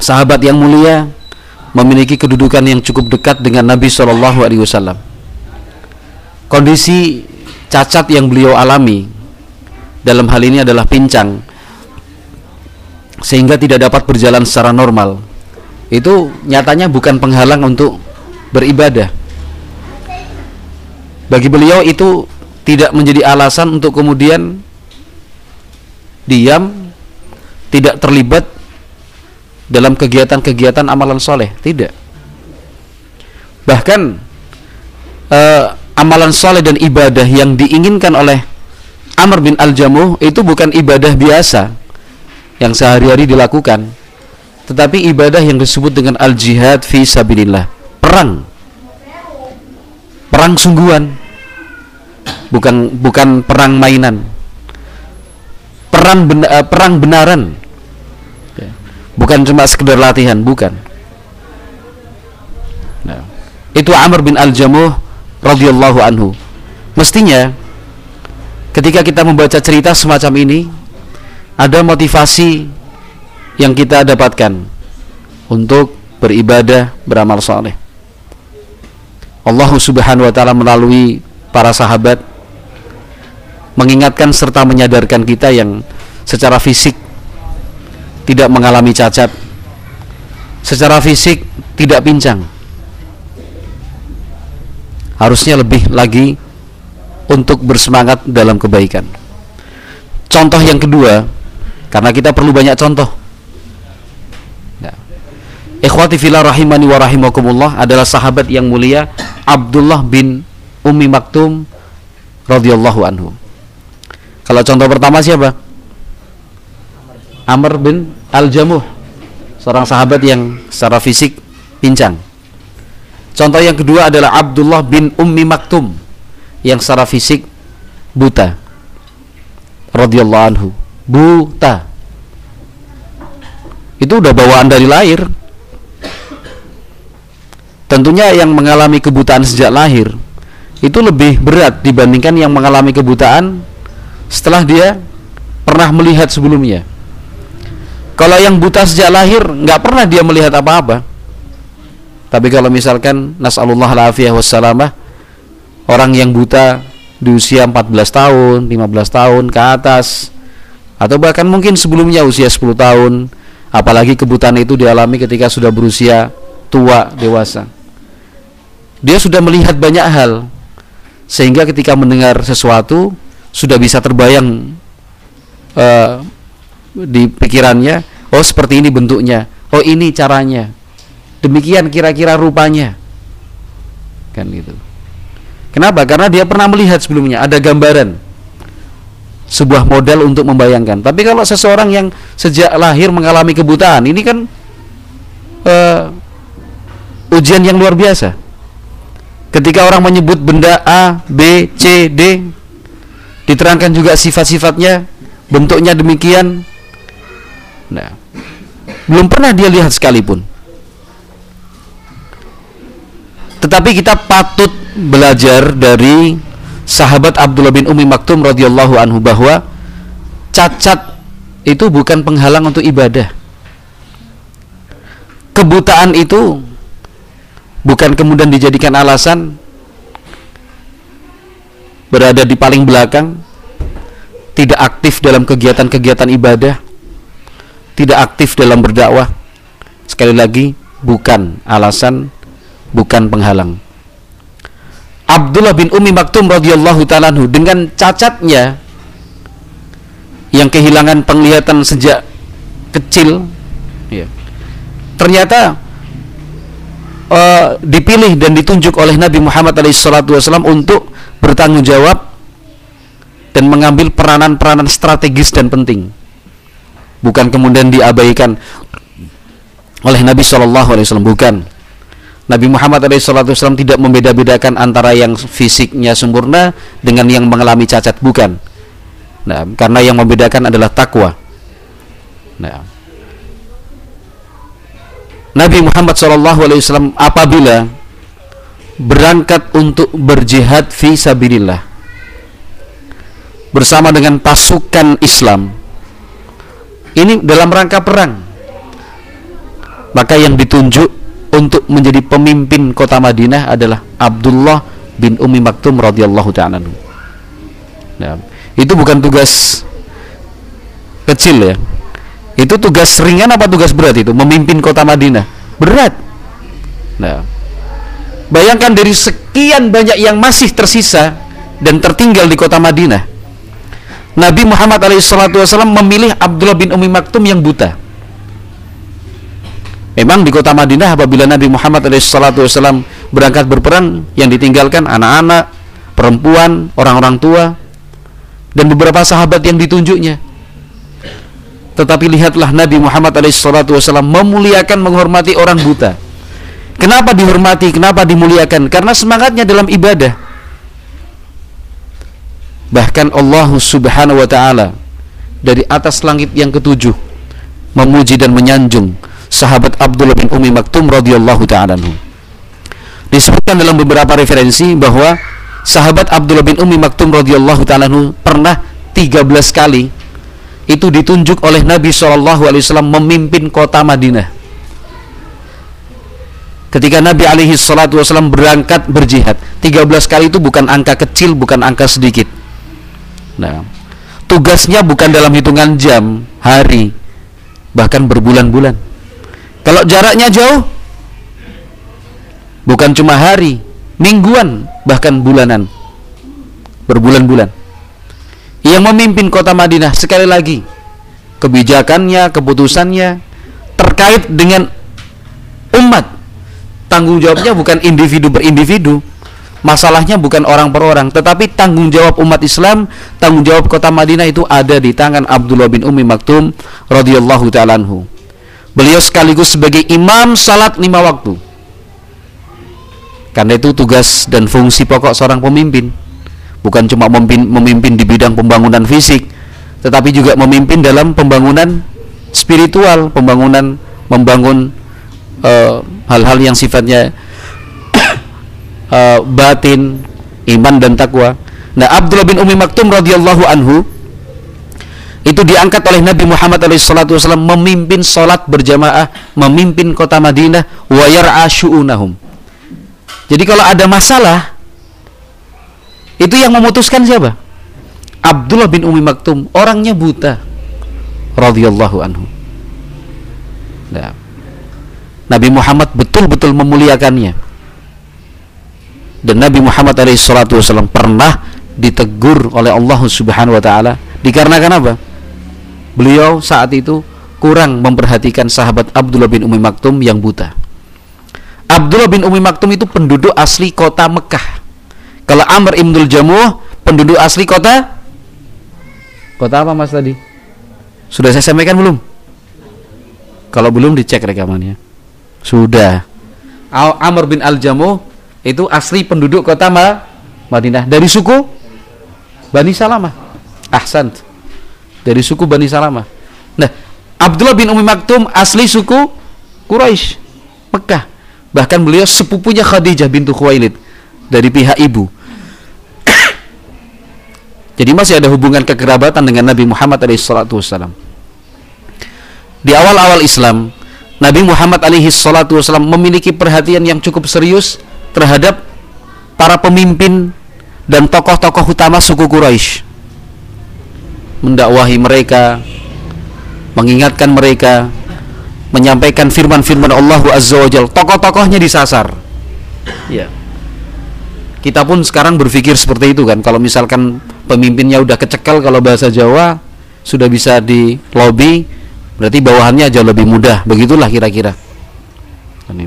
sahabat yang mulia memiliki kedudukan yang cukup dekat dengan Nabi Shallallahu alaihi wasallam. Kondisi cacat yang beliau alami dalam hal ini adalah pincang sehingga tidak dapat berjalan secara normal. Itu nyatanya bukan penghalang untuk beribadah. Bagi beliau itu tidak menjadi alasan untuk kemudian diam, tidak terlibat dalam kegiatan-kegiatan amalan soleh, tidak. Bahkan eh, amalan soleh dan ibadah yang diinginkan oleh Amr bin Al-Jamuh itu bukan ibadah biasa yang sehari-hari dilakukan, tetapi ibadah yang disebut dengan al-jihad fi sabilillah. Perang. Perang sungguhan. Bukan bukan perang mainan. Perang ben, uh, perang benaran bukan cuma sekedar latihan bukan. Nah, itu Amr bin Al-Jamuh radhiyallahu anhu. Mestinya ketika kita membaca cerita semacam ini ada motivasi yang kita dapatkan untuk beribadah beramal soleh Allah Subhanahu wa taala melalui para sahabat mengingatkan serta menyadarkan kita yang secara fisik tidak mengalami cacat. Secara fisik tidak pincang. Harusnya lebih lagi untuk bersemangat dalam kebaikan. Contoh yang kedua karena kita perlu banyak contoh. Ikhwati fillah rahimani wa rahimakumullah adalah sahabat yang mulia Abdullah bin Ummi Maktum radhiyallahu anhu. Kalau contoh pertama siapa? Amr bin Al-Jamuh, seorang sahabat yang secara fisik pincang. Contoh yang kedua adalah Abdullah bin Ummi Maktum yang secara fisik buta. radhiyallahu anhu. Buta. Itu udah bawaan dari lahir Tentunya yang mengalami kebutaan sejak lahir itu lebih berat dibandingkan yang mengalami kebutaan setelah dia pernah melihat sebelumnya. Kalau yang buta sejak lahir nggak pernah dia melihat apa-apa. Tapi kalau misalkan nasallallahu alaihi wassalamah orang yang buta di usia 14 tahun, 15 tahun ke atas atau bahkan mungkin sebelumnya usia 10 tahun, apalagi kebutaan itu dialami ketika sudah berusia tua, dewasa. Dia sudah melihat banyak hal sehingga ketika mendengar sesuatu sudah bisa terbayang uh, di pikirannya, oh seperti ini bentuknya, oh ini caranya. Demikian kira-kira rupanya. Kan gitu. Kenapa? Karena dia pernah melihat sebelumnya ada gambaran sebuah model untuk membayangkan. Tapi kalau seseorang yang sejak lahir mengalami kebutaan ini kan uh, ujian yang luar biasa. Ketika orang menyebut benda A, B, C, D diterangkan juga sifat-sifatnya bentuknya demikian nah. Belum pernah dia lihat sekalipun. Tetapi kita patut belajar dari sahabat Abdullah bin Umi Maktum radhiyallahu anhu bahwa cacat itu bukan penghalang untuk ibadah. Kebutaan itu bukan kemudian dijadikan alasan berada di paling belakang, tidak aktif dalam kegiatan-kegiatan ibadah, tidak aktif dalam berdakwah. Sekali lagi, bukan alasan bukan penghalang. Abdullah bin Umi Maktum radhiyallahu taala dengan cacatnya yang kehilangan penglihatan sejak kecil ya. Ternyata uh, dipilih dan ditunjuk oleh Nabi Muhammad SAW untuk bertanggung jawab dan mengambil peranan-peranan strategis dan penting. Bukan kemudian diabaikan oleh Nabi SAW, bukan Nabi Muhammad SAW tidak membeda-bedakan antara yang fisiknya sempurna dengan yang mengalami cacat bukan. Nah, karena yang membedakan adalah takwa. Nah, Nabi Muhammad SAW apabila berangkat untuk berjihad fi sabilillah bersama dengan pasukan Islam ini dalam rangka perang maka yang ditunjuk untuk menjadi pemimpin kota Madinah adalah Abdullah bin Umi Maktum radhiyallahu taala. Nah, itu bukan tugas kecil ya. Itu tugas ringan apa tugas berat itu? Memimpin kota Madinah. Berat. Nah, bayangkan dari sekian banyak yang masih tersisa dan tertinggal di kota Madinah. Nabi Muhammad SAW memilih Abdullah bin Umi Maktum yang buta Memang di kota Madinah apabila Nabi Muhammad SAW berangkat berperang yang ditinggalkan anak-anak, perempuan, orang-orang tua dan beberapa sahabat yang ditunjuknya. Tetapi lihatlah Nabi Muhammad SAW memuliakan menghormati orang buta. Kenapa dihormati? Kenapa dimuliakan? Karena semangatnya dalam ibadah. Bahkan Allah Subhanahu wa taala dari atas langit yang ketujuh memuji dan menyanjung sahabat Abdullah bin Umi Maktum radhiyallahu taala Disebutkan dalam beberapa referensi bahwa sahabat Abdullah bin Umi Maktum radhiyallahu taala pernah 13 kali itu ditunjuk oleh Nabi wasallam memimpin kota Madinah. Ketika Nabi alaihi salatu wasallam berangkat berjihad, 13 kali itu bukan angka kecil, bukan angka sedikit. Nah, tugasnya bukan dalam hitungan jam, hari, bahkan berbulan-bulan kalau jaraknya jauh, bukan cuma hari, mingguan, bahkan bulanan, berbulan-bulan. Yang memimpin kota Madinah sekali lagi, kebijakannya, keputusannya terkait dengan umat. Tanggung jawabnya bukan individu berindividu, masalahnya bukan orang per orang, tetapi tanggung jawab umat Islam, tanggung jawab kota Madinah itu ada di tangan Abdullah bin Umi Maktum radhiyallahu taala anhu. Beliau sekaligus sebagai imam salat lima waktu. Karena itu tugas dan fungsi pokok seorang pemimpin. Bukan cuma memimpin, memimpin di bidang pembangunan fisik, tetapi juga memimpin dalam pembangunan spiritual, pembangunan membangun eh, hal-hal uh, yang sifatnya uh, batin, iman dan takwa. Nah, Abdullah bin Umi Maktum radhiyallahu anhu itu diangkat oleh Nabi Muhammad SAW memimpin sholat berjamaah, memimpin kota Madinah, wa yar'a Jadi kalau ada masalah, itu yang memutuskan siapa? Abdullah bin Umi Maktum, orangnya buta. radhiyallahu anhu. Nah, Nabi Muhammad betul-betul memuliakannya. Dan Nabi Muhammad SAW pernah ditegur oleh Allah Subhanahu wa taala dikarenakan apa? beliau saat itu kurang memperhatikan sahabat Abdullah bin Umi Maktum yang buta. Abdullah bin Umi Maktum itu penduduk asli kota Mekah. Kalau Amr ibnul Jamuh penduduk asli kota Kota apa Mas tadi? Sudah saya sampaikan belum? Kalau belum dicek rekamannya. Sudah. Amr bin Al Jamuh itu asli penduduk kota Madinah dari suku Bani Salamah. Ahsan dari suku Bani Salamah. Nah, Abdullah bin Umi Maktum asli suku Quraisy, Mekah. Bahkan beliau sepupunya Khadijah bintu Khuwailid dari pihak ibu. Jadi masih ada hubungan kekerabatan dengan Nabi Muhammad SAW. Di awal-awal Islam, Nabi Muhammad SAW memiliki perhatian yang cukup serius terhadap para pemimpin dan tokoh-tokoh utama suku Quraisy mendakwahi mereka, mengingatkan mereka, menyampaikan firman-firman Allah Azza wa. Tokoh-tokohnya disasar. Ya. Kita pun sekarang berpikir seperti itu kan. Kalau misalkan pemimpinnya udah kecekal kalau bahasa Jawa sudah bisa di lobby, berarti bawahannya jauh lebih mudah. Begitulah kira-kira. Kan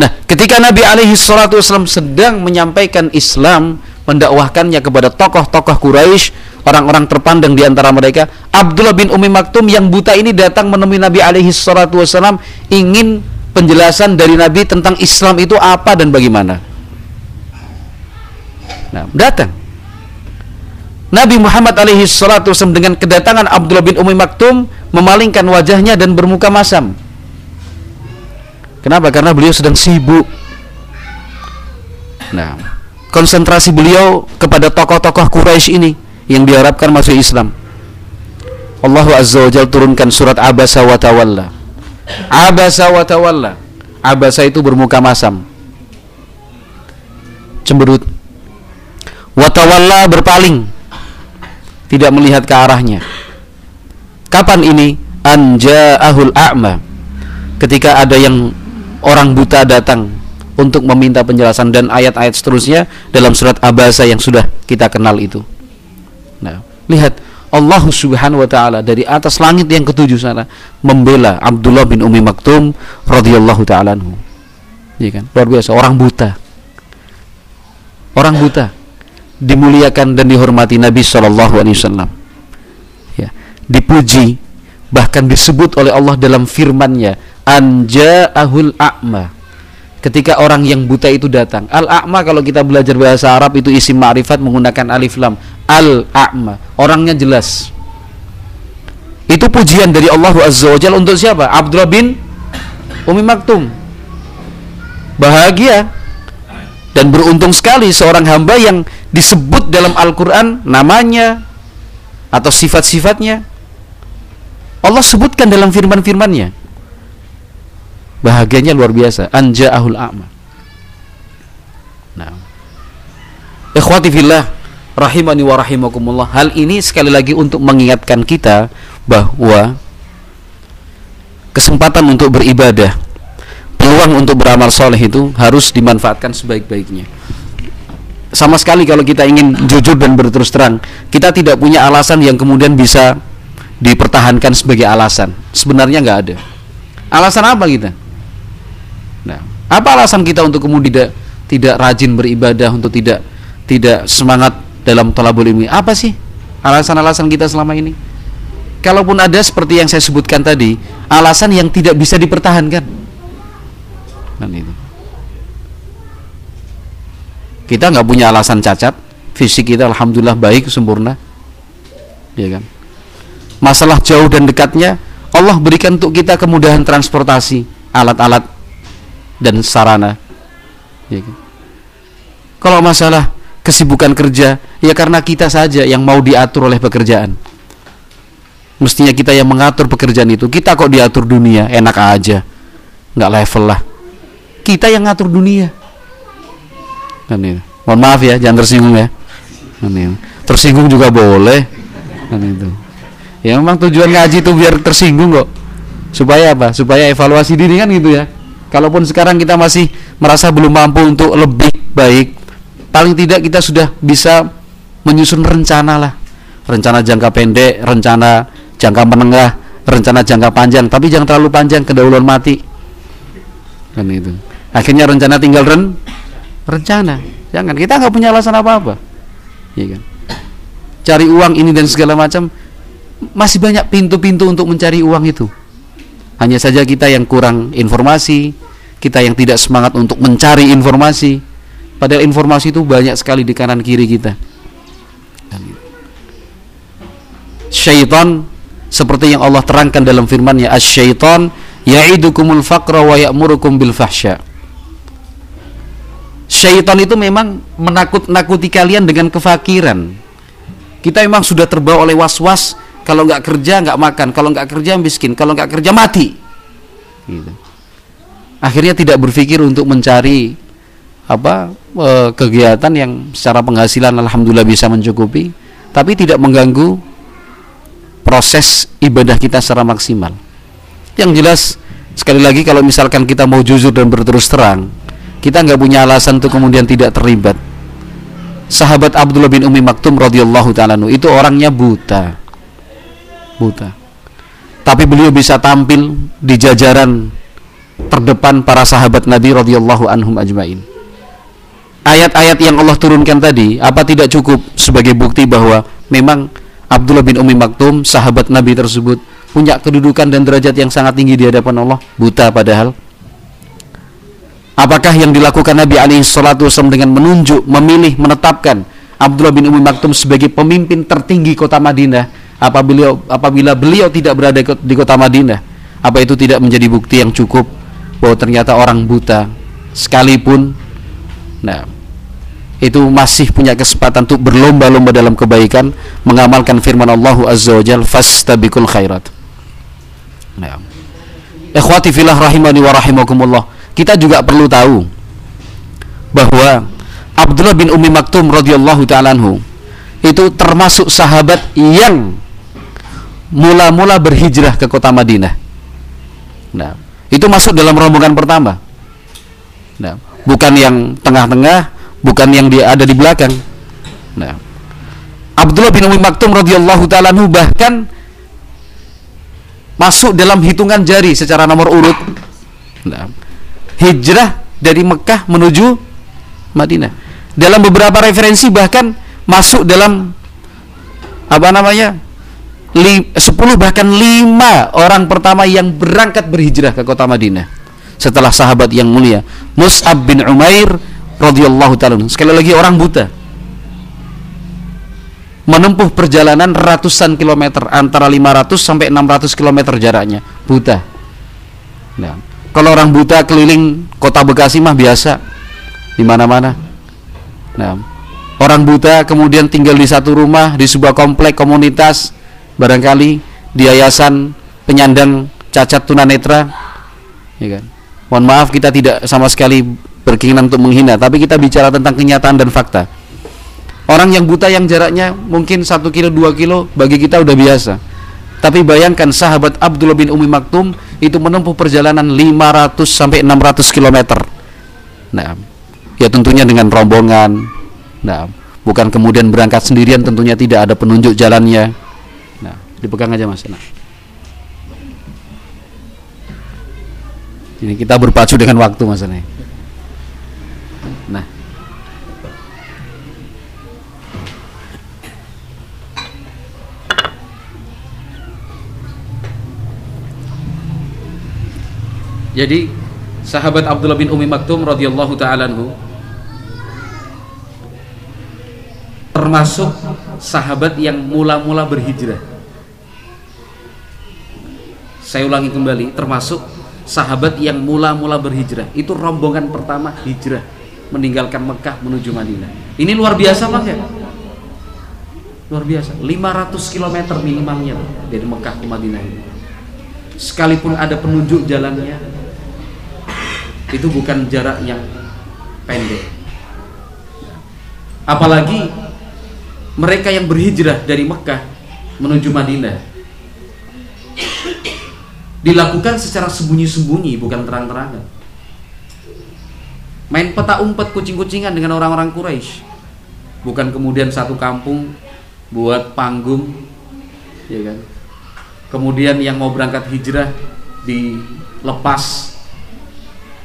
nah, ketika Nabi alaihi salatu wasallam sedang menyampaikan Islam, mendakwahkannya kepada tokoh-tokoh Quraisy, orang-orang terpandang di antara mereka. Abdullah bin Umi Maktum yang buta ini datang menemui Nabi alaihi salatu wasallam ingin penjelasan dari Nabi tentang Islam itu apa dan bagaimana. Nah, datang. Nabi Muhammad alaihi salatu dengan kedatangan Abdullah bin Umi Maktum memalingkan wajahnya dan bermuka masam. Kenapa? Karena beliau sedang sibuk. Nah, konsentrasi beliau kepada tokoh-tokoh Quraisy ini yang diharapkan masuk Islam. Allah Azza wa Jalla turunkan surat Abasa wa Tawalla. Abasa wa Tawalla. Abasa itu bermuka masam. Cemberut. Wa Tawalla berpaling. Tidak melihat ke arahnya. Kapan ini? Anja'ahul a'ma. Ketika ada yang orang buta datang untuk meminta penjelasan dan ayat-ayat seterusnya dalam surat Abasa yang sudah kita kenal itu. Nah, lihat Allah Subhanahu wa taala dari atas langit yang ketujuh sana membela Abdullah bin Umi Maktum radhiyallahu taala anhu. Iya kan? Luar biasa orang buta. Orang buta dimuliakan dan dihormati Nabi sallallahu alaihi wasallam. Ya, dipuji bahkan disebut oleh Allah dalam firman-Nya anja'ahul a'ma ketika orang yang buta itu datang. Al-a'ma kalau kita belajar bahasa Arab itu isim ma'rifat menggunakan alif lam. Al-a'ma, orangnya jelas. Itu pujian dari Allah Azza wa Jalla untuk siapa? Abdullah bin Umi Maktum. Bahagia dan beruntung sekali seorang hamba yang disebut dalam Al-Qur'an namanya atau sifat-sifatnya Allah sebutkan dalam firman-firmannya bahagianya luar biasa. Anja'ahul a'ma nah. Ikhwati fillah rahimani wa rahimakumullah. Hal ini sekali lagi untuk mengingatkan kita bahwa kesempatan untuk beribadah peluang untuk beramal soleh itu harus dimanfaatkan sebaik-baiknya. Sama sekali kalau kita ingin jujur dan berterus terang kita tidak punya alasan yang kemudian bisa dipertahankan sebagai alasan. Sebenarnya nggak ada. Alasan apa kita apa alasan kita untuk kemudian tidak tidak rajin beribadah untuk tidak tidak semangat dalam talabul ilmi? Apa sih alasan-alasan kita selama ini? Kalaupun ada seperti yang saya sebutkan tadi, alasan yang tidak bisa dipertahankan. Dan itu. Kita nggak punya alasan cacat, fisik kita alhamdulillah baik sempurna. Ya kan? Masalah jauh dan dekatnya Allah berikan untuk kita kemudahan transportasi, alat-alat dan sarana. Ya. Kan? Kalau masalah kesibukan kerja, ya karena kita saja yang mau diatur oleh pekerjaan. mestinya kita yang mengatur pekerjaan itu. Kita kok diatur dunia enak aja. Nggak level lah. Kita yang ngatur dunia. Kan itu mohon maaf ya jangan tersinggung ya. Kan tersinggung juga boleh. Kan itu. Ya memang tujuan ngaji itu biar tersinggung kok. Supaya apa? Supaya evaluasi diri kan gitu ya kalaupun sekarang kita masih merasa belum mampu untuk lebih baik paling tidak kita sudah bisa menyusun rencana lah rencana jangka pendek rencana jangka menengah, rencana jangka panjang, tapi jangan terlalu panjang kedahuluan mati. Kan itu. Akhirnya rencana tinggal ren rencana. Jangan kita nggak punya alasan apa-apa. Iya kan? Cari uang ini dan segala macam masih banyak pintu-pintu untuk mencari uang itu. Hanya saja kita yang kurang informasi, kita yang tidak semangat untuk mencari informasi. Padahal informasi itu banyak sekali di kanan kiri kita. Syaitan seperti yang Allah terangkan dalam firman-Nya asy-syaitan ya'idukumul faqra wa ya'murukum bil fahsya. Syaitan itu memang menakut-nakuti kalian dengan kefakiran. Kita memang sudah terbawa oleh was-was kalau nggak kerja nggak makan, kalau nggak kerja miskin, kalau nggak kerja mati. Gitu. Akhirnya tidak berpikir untuk mencari apa e, kegiatan yang secara penghasilan alhamdulillah bisa mencukupi, tapi tidak mengganggu proses ibadah kita secara maksimal. Yang jelas sekali lagi kalau misalkan kita mau jujur dan berterus terang, kita nggak punya alasan untuk kemudian tidak terlibat. Sahabat Abdullah bin Umi Maktum radhiyallahu taala itu orangnya buta. Buta. Tapi beliau bisa tampil di jajaran terdepan para sahabat Nabi radhiyallahu anhum ajmain. Ayat-ayat yang Allah turunkan tadi apa tidak cukup sebagai bukti bahwa memang Abdullah bin Umi Maktum, sahabat Nabi tersebut, punya kedudukan dan derajat yang sangat tinggi di hadapan Allah, buta padahal. Apakah yang dilakukan Nabi alaihi salatu dengan menunjuk, memilih, menetapkan Abdullah bin Umi Maktum sebagai pemimpin tertinggi kota Madinah apabila apabila beliau tidak berada di kota Madinah apa itu tidak menjadi bukti yang cukup bahwa ternyata orang buta sekalipun nah itu masih punya kesempatan untuk berlomba-lomba dalam kebaikan mengamalkan firman Allah Azza wa Jal fastabikul khairat nah. ikhwati filah rahimani wa rahimakumullah kita juga perlu tahu bahwa Abdullah bin Umi Maktum radhiyallahu ta'ala itu termasuk sahabat yang mula-mula berhijrah ke kota Madinah nah itu masuk dalam rombongan pertama nah bukan yang tengah-tengah bukan yang dia ada di belakang. Nah, Abdullah bin Umi Maktum radhiyallahu taala bahkan masuk dalam hitungan jari secara nomor urut. Nah, hijrah dari Mekah menuju Madinah. Dalam beberapa referensi bahkan masuk dalam apa namanya? 10 bahkan 5 orang pertama yang berangkat berhijrah ke kota Madinah. Setelah sahabat yang mulia Mus'ab bin Umair radhiyallahu taala sekali lagi orang buta. Menempuh perjalanan ratusan kilometer antara 500 sampai 600 kilometer jaraknya. Buta. Nah, kalau orang buta keliling kota Bekasi mah biasa. Di mana-mana. Nah, orang buta kemudian tinggal di satu rumah di sebuah komplek komunitas barangkali di yayasan penyandang cacat tunanetra ya kan? Mohon maaf kita tidak sama sekali berkeinginan untuk menghina tapi kita bicara tentang kenyataan dan fakta. Orang yang buta yang jaraknya mungkin satu kilo dua kilo bagi kita udah biasa. Tapi bayangkan sahabat Abdullah bin Umi Maktum itu menempuh perjalanan 500 sampai 600 km nah ya tentunya dengan rombongan. Nah bukan kemudian berangkat sendirian tentunya tidak ada penunjuk jalannya dipegang aja mas nah ini kita berpacu dengan waktu mas Nah. Jadi sahabat Abdullah bin Umi Maktum radhiyallahu taala termasuk sahabat yang mula-mula berhijrah. Saya ulangi kembali, termasuk sahabat yang mula-mula berhijrah. Itu rombongan pertama hijrah meninggalkan Mekah menuju Madinah. Ini luar biasa Mas ya? luar biasa 500 km minimalnya dari Mekah ke Madinah ini sekalipun ada penunjuk jalannya itu bukan jarak yang pendek apalagi mereka yang berhijrah dari Mekah menuju Madinah dilakukan secara sembunyi-sembunyi bukan terang-terangan. Main peta umpet kucing-kucingan dengan orang-orang Quraisy. Bukan kemudian satu kampung buat panggung ya kan? Kemudian yang mau berangkat hijrah dilepas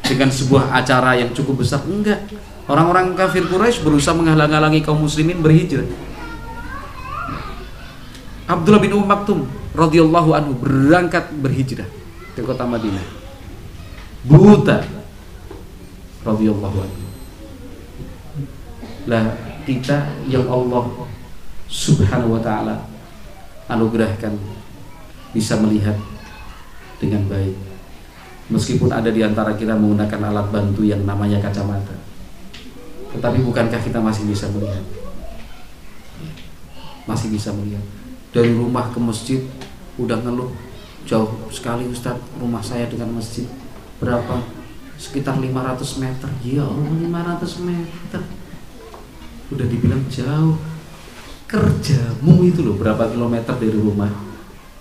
dengan sebuah acara yang cukup besar. Enggak. Orang-orang kafir Quraisy berusaha menghalang-halangi kaum muslimin berhijrah. Abdullah bin Umar Maktum radhiyallahu anhu berangkat berhijrah ke kota Madinah buta radhiyallahu anhu. Lah kita yang Allah Subhanahu wa taala anugerahkan bisa melihat dengan baik. Meskipun ada di antara kita menggunakan alat bantu yang namanya kacamata. Tetapi bukankah kita masih bisa melihat? Masih bisa melihat. Dari rumah ke masjid udah ngeluh. Jauh sekali Ustadz rumah saya dengan masjid. Berapa? Sekitar 500 meter. Ya Allah 500 meter. Udah dibilang jauh. Kerjamu itu loh berapa kilometer dari rumah.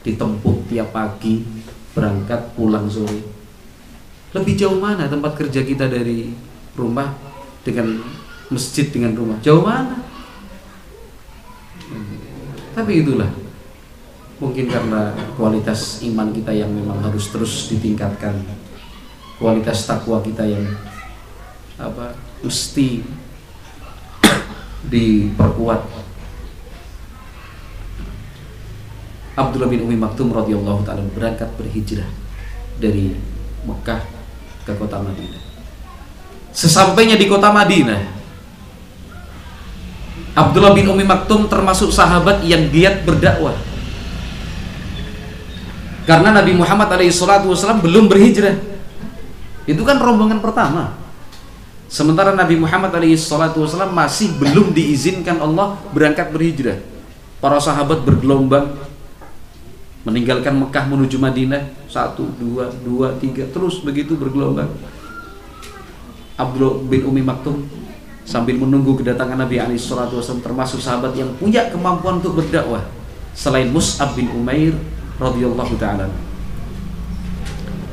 Ditempuh tiap pagi berangkat pulang sore. Lebih jauh mana tempat kerja kita dari rumah dengan masjid dengan rumah? Jauh mana tapi itulah mungkin karena kualitas iman kita yang memang harus terus ditingkatkan kualitas takwa kita yang apa mesti diperkuat. Abdullah bin Umi Maktum radhiyallahu taala berangkat berhijrah dari Mekah ke kota Madinah. Sesampainya di kota Madinah, Abdullah bin Umi Maktum termasuk sahabat yang giat berdakwah. Karena Nabi Muhammad SAW belum berhijrah itu kan rombongan pertama. Sementara Nabi Muhammad SAW masih belum diizinkan Allah berangkat berhijrah. Para sahabat bergelombang meninggalkan Mekah menuju Madinah satu dua dua tiga terus begitu bergelombang. Abdullah bin Umi Maktum sambil menunggu kedatangan Nabi Ali SAW termasuk sahabat yang punya kemampuan untuk berdakwah selain Mus'ab bin Umair radhiyallahu taala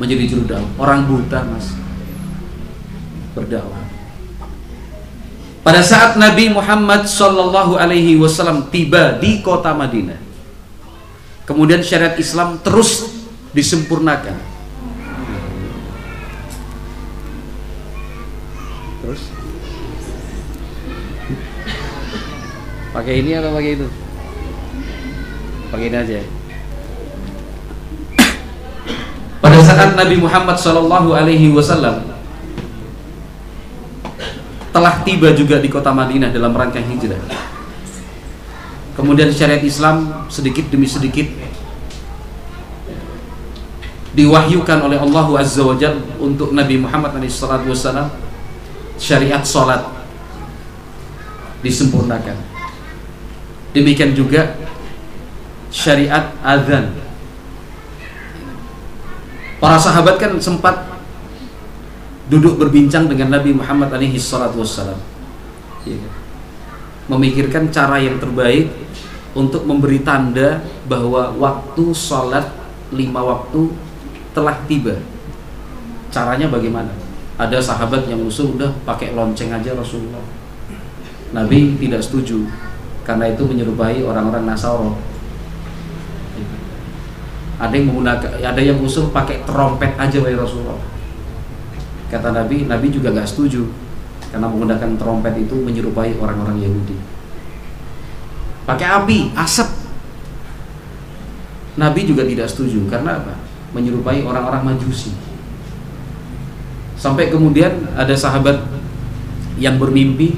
menjadi juru. Orang buta, Mas. Berdakwah. Pada saat Nabi Muhammad Shallallahu Alaihi Wasallam tiba di kota Madinah, kemudian syariat Islam terus disempurnakan. Pakai ini atau pakai itu? Pakai ini aja. Pada saat Nabi Muhammad Shallallahu Alaihi Wasallam telah tiba juga di kota Madinah dalam rangka hijrah. Kemudian syariat Islam sedikit demi sedikit diwahyukan oleh Allah Azza wa Jal untuk Nabi Muhammad SAW syariat salat disempurnakan. Demikian juga syariat azan Para sahabat kan sempat duduk berbincang dengan Nabi Muhammad alaihi salatu wassalam. Ya. Memikirkan cara yang terbaik untuk memberi tanda bahwa waktu sholat lima waktu telah tiba. Caranya bagaimana? Ada sahabat yang usul udah pakai lonceng aja Rasulullah. Nabi tidak setuju karena itu menyerupai orang-orang Nasoro ada yang menggunakan ada yang usul pakai trompet aja wahai Rasulullah. Kata Nabi Nabi juga nggak setuju. Karena menggunakan trompet itu menyerupai orang-orang Yahudi. Pakai api asap. Nabi juga tidak setuju. Karena apa? Menyerupai orang-orang Majusi. Sampai kemudian ada sahabat yang bermimpi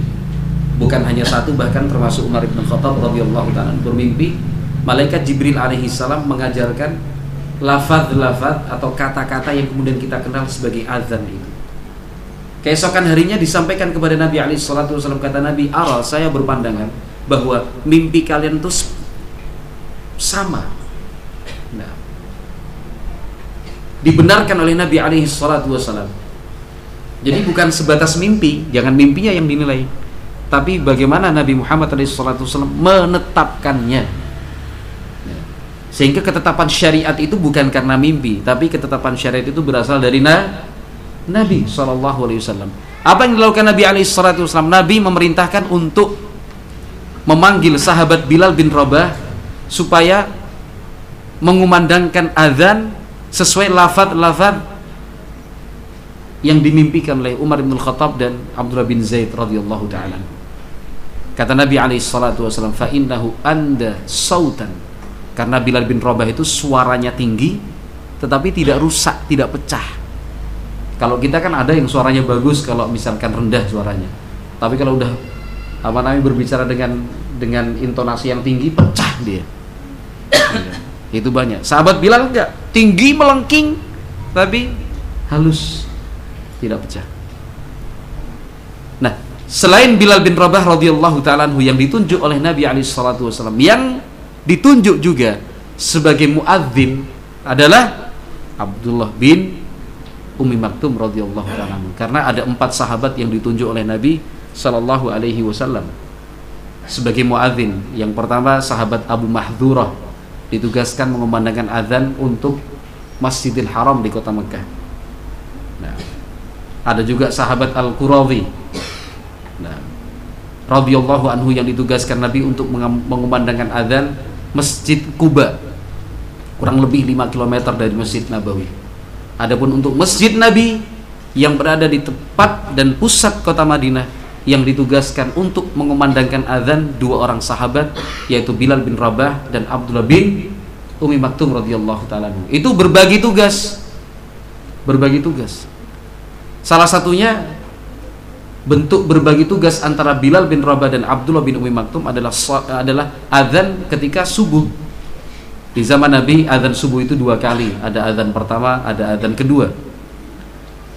bukan hanya satu bahkan termasuk Umar bin Khattab radhiyallahu taala bermimpi malaikat Jibril alaihi salam mengajarkan lafaz-lafaz atau kata-kata yang kemudian kita kenal sebagai azan itu. Keesokan harinya disampaikan kepada Nabi alaihi salatu wasallam kata Nabi, "Aral saya berpandangan bahwa mimpi kalian itu sama. Nah, dibenarkan oleh Nabi alaihi salatu wasallam. Jadi bukan sebatas mimpi, jangan mimpinya yang dinilai, tapi bagaimana Nabi Muhammad wasallam menetapkannya. Nah, sehingga ketetapan syariat itu bukan karena mimpi, tapi ketetapan syariat itu berasal dari na Nabi Wasallam. Apa yang dilakukan Nabi Wasallam? Nabi memerintahkan untuk memanggil sahabat Bilal bin Rabah supaya mengumandangkan azan sesuai lafaz-lafaz yang dimimpikan oleh Umar bin Khattab dan Abdullah bin Zaid radhiyallahu taala. Kata Nabi alaihi salatu wasallam, "Fa innahu anda sautan." Karena Bilal bin Rabah itu suaranya tinggi tetapi tidak rusak, tidak pecah. Kalau kita kan ada yang suaranya bagus kalau misalkan rendah suaranya. Tapi kalau udah apa namanya berbicara dengan dengan intonasi yang tinggi pecah dia. itu banyak. Sahabat Bilal enggak, tinggi melengking tapi halus tidak pecah. Selain Bilal bin Rabah radhiyallahu taala yang ditunjuk oleh Nabi alaihi salatu wasallam yang ditunjuk juga sebagai muadzin adalah Abdullah bin Umi Maktum radhiyallahu taala karena ada empat sahabat yang ditunjuk oleh Nabi sallallahu alaihi wasallam sebagai muadzin. Yang pertama sahabat Abu Mahdurah ditugaskan mengumandangkan azan untuk Masjidil Haram di kota Mekah. Nah, ada juga sahabat Al-Qurawi. Radhiyallahu anhu yang ditugaskan Nabi untuk mengumandangkan azan Masjid Kuba. Kurang lebih 5 km dari Masjid Nabawi. Adapun untuk Masjid Nabi yang berada di tempat dan pusat kota Madinah yang ditugaskan untuk mengumandangkan azan dua orang sahabat yaitu Bilal bin Rabah dan Abdullah bin Umi Maktum radhiyallahu taala. Itu berbagi tugas. Berbagi tugas. Salah satunya bentuk berbagi tugas antara Bilal bin Rabah dan Abdullah bin Umi Maktum adalah adalah azan ketika subuh. Di zaman Nabi azan subuh itu dua kali, ada azan pertama, ada azan kedua.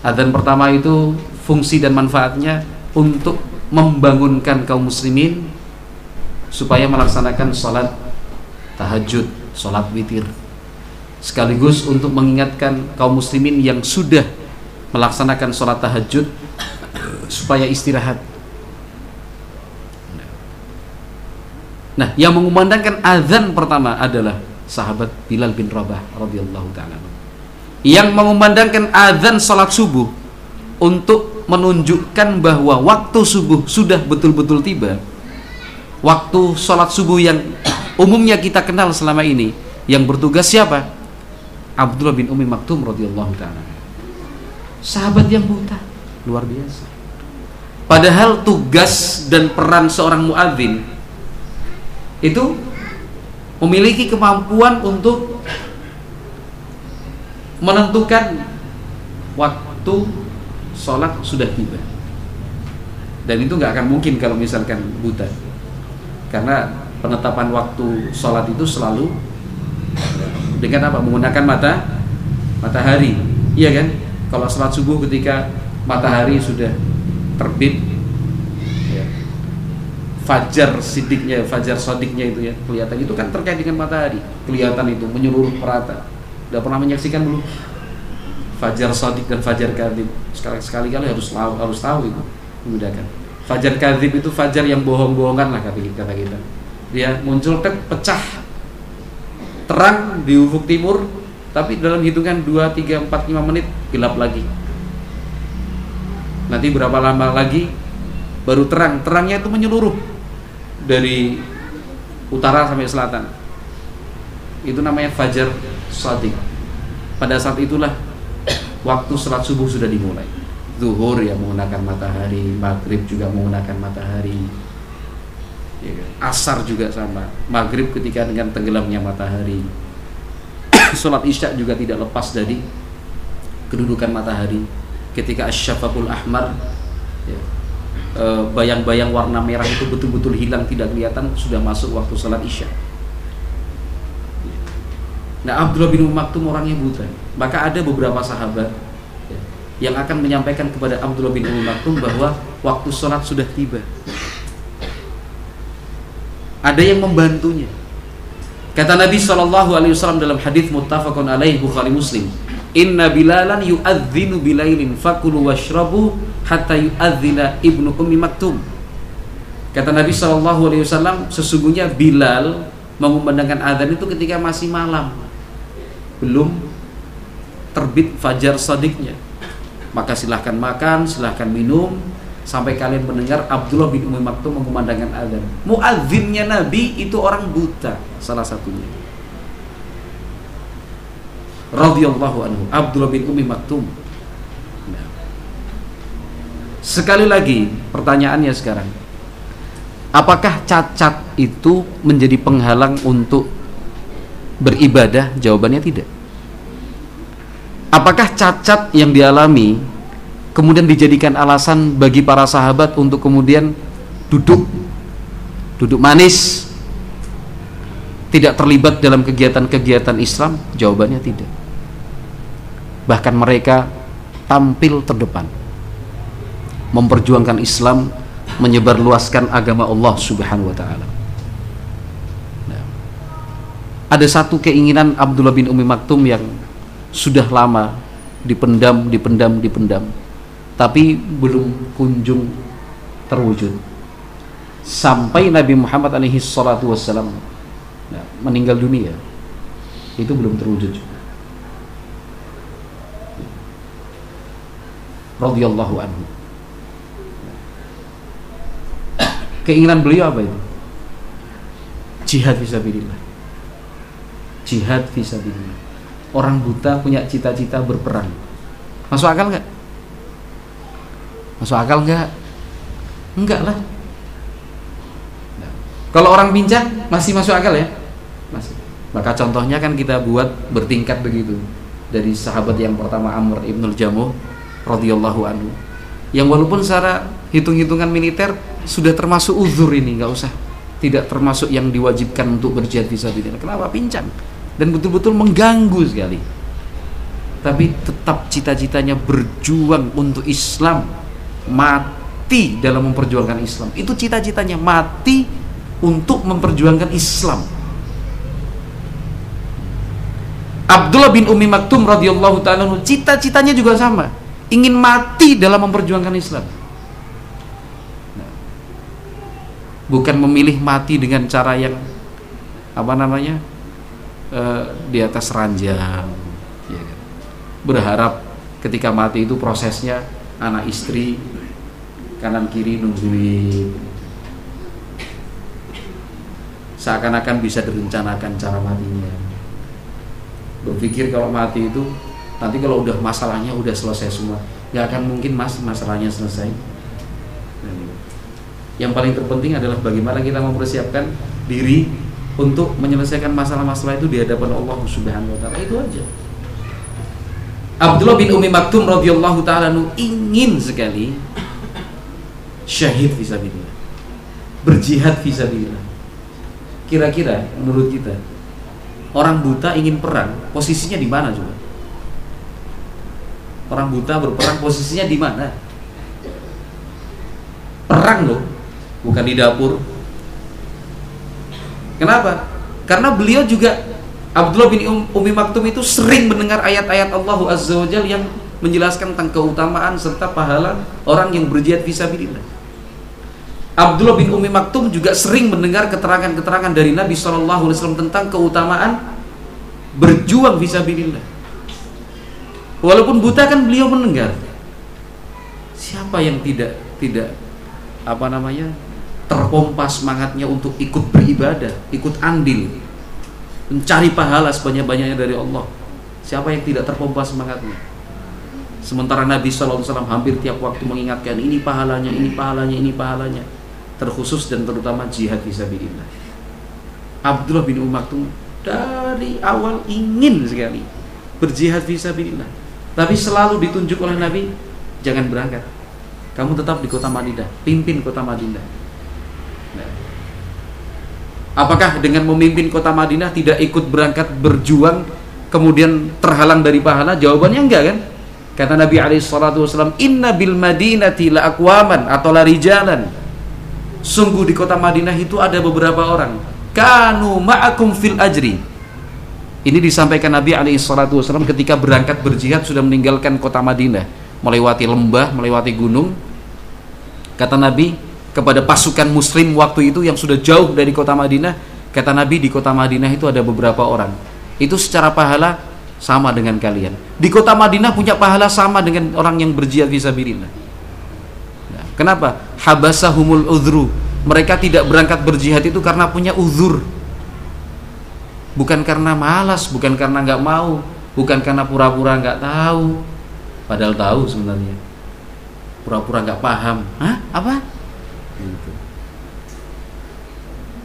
Azan pertama itu fungsi dan manfaatnya untuk membangunkan kaum muslimin supaya melaksanakan sholat tahajud, sholat witir sekaligus untuk mengingatkan kaum muslimin yang sudah melaksanakan sholat tahajud supaya istirahat. Nah yang mengumandangkan azan pertama adalah sahabat Bilal bin Rabah radhiyallahu taala yang mengumandangkan azan sholat subuh untuk menunjukkan bahwa waktu subuh sudah betul-betul tiba waktu sholat subuh yang umumnya kita kenal selama ini yang bertugas siapa? Abdullah bin Umi Maktum radhiyallahu taala sahabat yang buta luar biasa padahal tugas dan peran seorang muadzin itu memiliki kemampuan untuk menentukan waktu sholat sudah tiba. Dan itu nggak akan mungkin kalau misalkan buta. Karena penetapan waktu sholat itu selalu dengan apa? Menggunakan mata matahari. Iya kan? Kalau sholat subuh ketika matahari sudah terbit ya, fajar sidiknya fajar sodiknya itu ya kelihatan. Itu kan terkait dengan matahari kelihatan itu menyeluruh merata. Udah pernah menyaksikan belum? Fajar Sodik dan Fajar Kadib sekali sekali kali harus tahu harus tahu itu memudahkan Fajar Kadib itu fajar yang bohong-bohongan lah kata kita, kita. Dia muncul tek pecah terang di ufuk timur tapi dalam hitungan 2, 3, 4, 5 menit gelap lagi nanti berapa lama lagi baru terang. Terangnya itu menyeluruh dari utara sampai selatan. Itu namanya fajar sadik pada saat itulah waktu sholat subuh sudah dimulai. Zuhur ya menggunakan matahari. Maghrib juga menggunakan matahari. Ya, kan? asar juga sama. Maghrib ketika dengan tenggelamnya matahari. Sholat isya juga tidak lepas dari kedudukan matahari ketika asyafakul ahmar ya, e, bayang-bayang warna merah itu betul-betul hilang tidak kelihatan sudah masuk waktu sholat isya. Nah Abdullah bin Maktum orangnya buta. Maka ada beberapa sahabat ya, Yang akan menyampaikan kepada Abdullah bin Maktum Bahwa waktu sholat sudah tiba. Ada yang membantunya. Kata Nabi Shallallahu Alaihi Wasallam dalam hadis muttafaqun alaih Bukhari Muslim, Inna bilalan yu'adzinu bilailin fakulu washrabu hatta yu'adzina ibnu ummi maktum. Kata Nabi Shallallahu Alaihi Wasallam, sesungguhnya Bilal mengumandangkan adzan itu ketika masih malam, belum terbit fajar sadiknya. Maka silahkan makan, silahkan minum, sampai kalian mendengar Abdullah bin Ummi Maktum mengumandangkan adzan. Muadzinnya Nabi itu orang buta salah satunya. Radhiyallahu anhu Abdullah bin Ummi Maktum. Nah. Sekali lagi pertanyaannya sekarang. Apakah cacat itu menjadi penghalang untuk beribadah? Jawabannya tidak. Apakah cacat yang dialami kemudian dijadikan alasan bagi para sahabat untuk kemudian duduk duduk manis tidak terlibat dalam kegiatan-kegiatan Islam? Jawabannya tidak. Bahkan mereka tampil terdepan. Memperjuangkan Islam, menyebarluaskan agama Allah Subhanahu wa taala. Nah, ada satu keinginan Abdullah bin Umi Maktum yang sudah lama dipendam, dipendam, dipendam. Tapi belum kunjung terwujud. Sampai Nabi Muhammad alaihi salatu wassalam nah, meninggal dunia. Itu belum terwujud juga radhiyallahu anhu keinginan beliau apa itu jihad fisabilillah jihad fisabilillah orang buta punya cita-cita berperang masuk akal nggak Masuk akal enggak? Enggak lah. Nah, kalau orang pincang masih masuk akal ya? Masih. Maka contohnya kan kita buat bertingkat begitu. Dari sahabat yang pertama Amr ibnul Jamuh radhiyallahu anhu. Yang walaupun secara hitung-hitungan militer sudah termasuk uzur ini, nggak usah. Tidak termasuk yang diwajibkan untuk berjihad fisabilillah. Kenapa pincang? Dan betul-betul mengganggu sekali. Tapi tetap cita-citanya berjuang untuk Islam mati dalam memperjuangkan Islam. Itu cita-citanya mati untuk memperjuangkan Islam. Abdullah bin Umi Maktum radhiyallahu taala cita-citanya juga sama, ingin mati dalam memperjuangkan Islam. Nah, bukan memilih mati dengan cara yang apa namanya uh, di atas ranjang, ya kan? berharap ketika mati itu prosesnya anak istri kanan kiri nungguin seakan-akan bisa direncanakan cara matinya berpikir kalau mati itu nanti kalau udah masalahnya udah selesai semua nggak akan mungkin mas masalahnya selesai. Yang paling terpenting adalah bagaimana kita mempersiapkan diri untuk menyelesaikan masalah-masalah itu di hadapan Allah Subhanahu wa taala. Itu aja. Abdullah bin Umi Maktum radhiyallahu taala ingin sekali syahid fisabilillah berjihad fisabilillah kira-kira menurut kita orang buta ingin perang posisinya di mana coba orang buta berperang posisinya di mana? Perang loh bukan di dapur. Kenapa? Karena beliau juga Abdullah bin um-, Umi Maktum itu sering mendengar ayat-ayat Allah Azza wa yang menjelaskan tentang keutamaan serta pahala orang yang berjihad fisabilillah Abdullah bin Umi Maktum juga sering mendengar keterangan-keterangan dari Nabi Shallallahu Alaihi Wasallam tentang keutamaan berjuang visabilillah. Walaupun buta kan beliau mendengar. Siapa yang tidak tidak apa namanya terpompa semangatnya untuk ikut beribadah, ikut andil, mencari pahala sebanyak-banyaknya dari Allah. Siapa yang tidak terpompa semangatnya? Sementara Nabi Wasallam hampir tiap waktu mengingatkan ini pahalanya, ini pahalanya, ini pahalanya terkhusus dan terutama jihad fisabilillah. Abdullah bin Umar Maktum dari awal ingin sekali berjihad fisabilillah. Tapi selalu ditunjuk oleh Nabi, jangan berangkat. Kamu tetap di kota Madinah, pimpin kota Madinah. Nah. Apakah dengan memimpin kota Madinah tidak ikut berangkat berjuang kemudian terhalang dari pahala? Jawabannya enggak kan? Kata Nabi alaihi wasallam, "Inna bil Madinati la aqwaman atau la rijalan sungguh di kota Madinah itu ada beberapa orang kanu ma'akum fil ajri ini disampaikan Nabi alaihi salatu ketika berangkat berjihad sudah meninggalkan kota Madinah. Melewati lembah melewati gunung. Kata Nabi kepada pasukan muslim waktu itu yang sudah jauh dari kota Madinah kata Nabi di kota Madinah itu ada beberapa orang. Itu secara pahala sama dengan kalian. Di kota Madinah punya pahala sama dengan orang yang berjihad visabilillah nah, kenapa? Habasahumul udhru. Mereka tidak berangkat berjihad itu karena punya uzur bukan karena malas bukan karena nggak mau bukan karena pura-pura nggak tahu. Padahal tahu sebenarnya. Pura-pura nggak paham. Hah? apa? Gitu.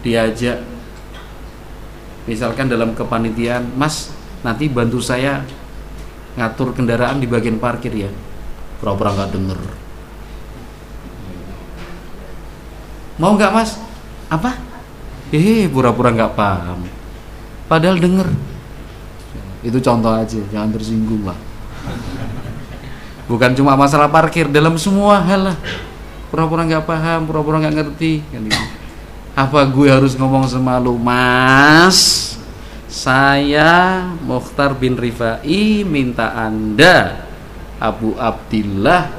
diajak. Misalkan dalam kepanitiaan mas nanti bantu saya ngatur kendaraan di bagian parkir ya. Pura-pura nggak denger. Mau nggak mas? Apa? Eh pura-pura nggak paham padahal denger. Itu contoh aja jangan tersinggung lah. Bukan cuma masalah parkir dalam semua hal lah. Pura-pura nggak paham pura-pura nggak ngerti kan gitu. apa gue harus ngomong sama lu mas? Saya Mukhtar bin Rifai minta anda Abu Abdillah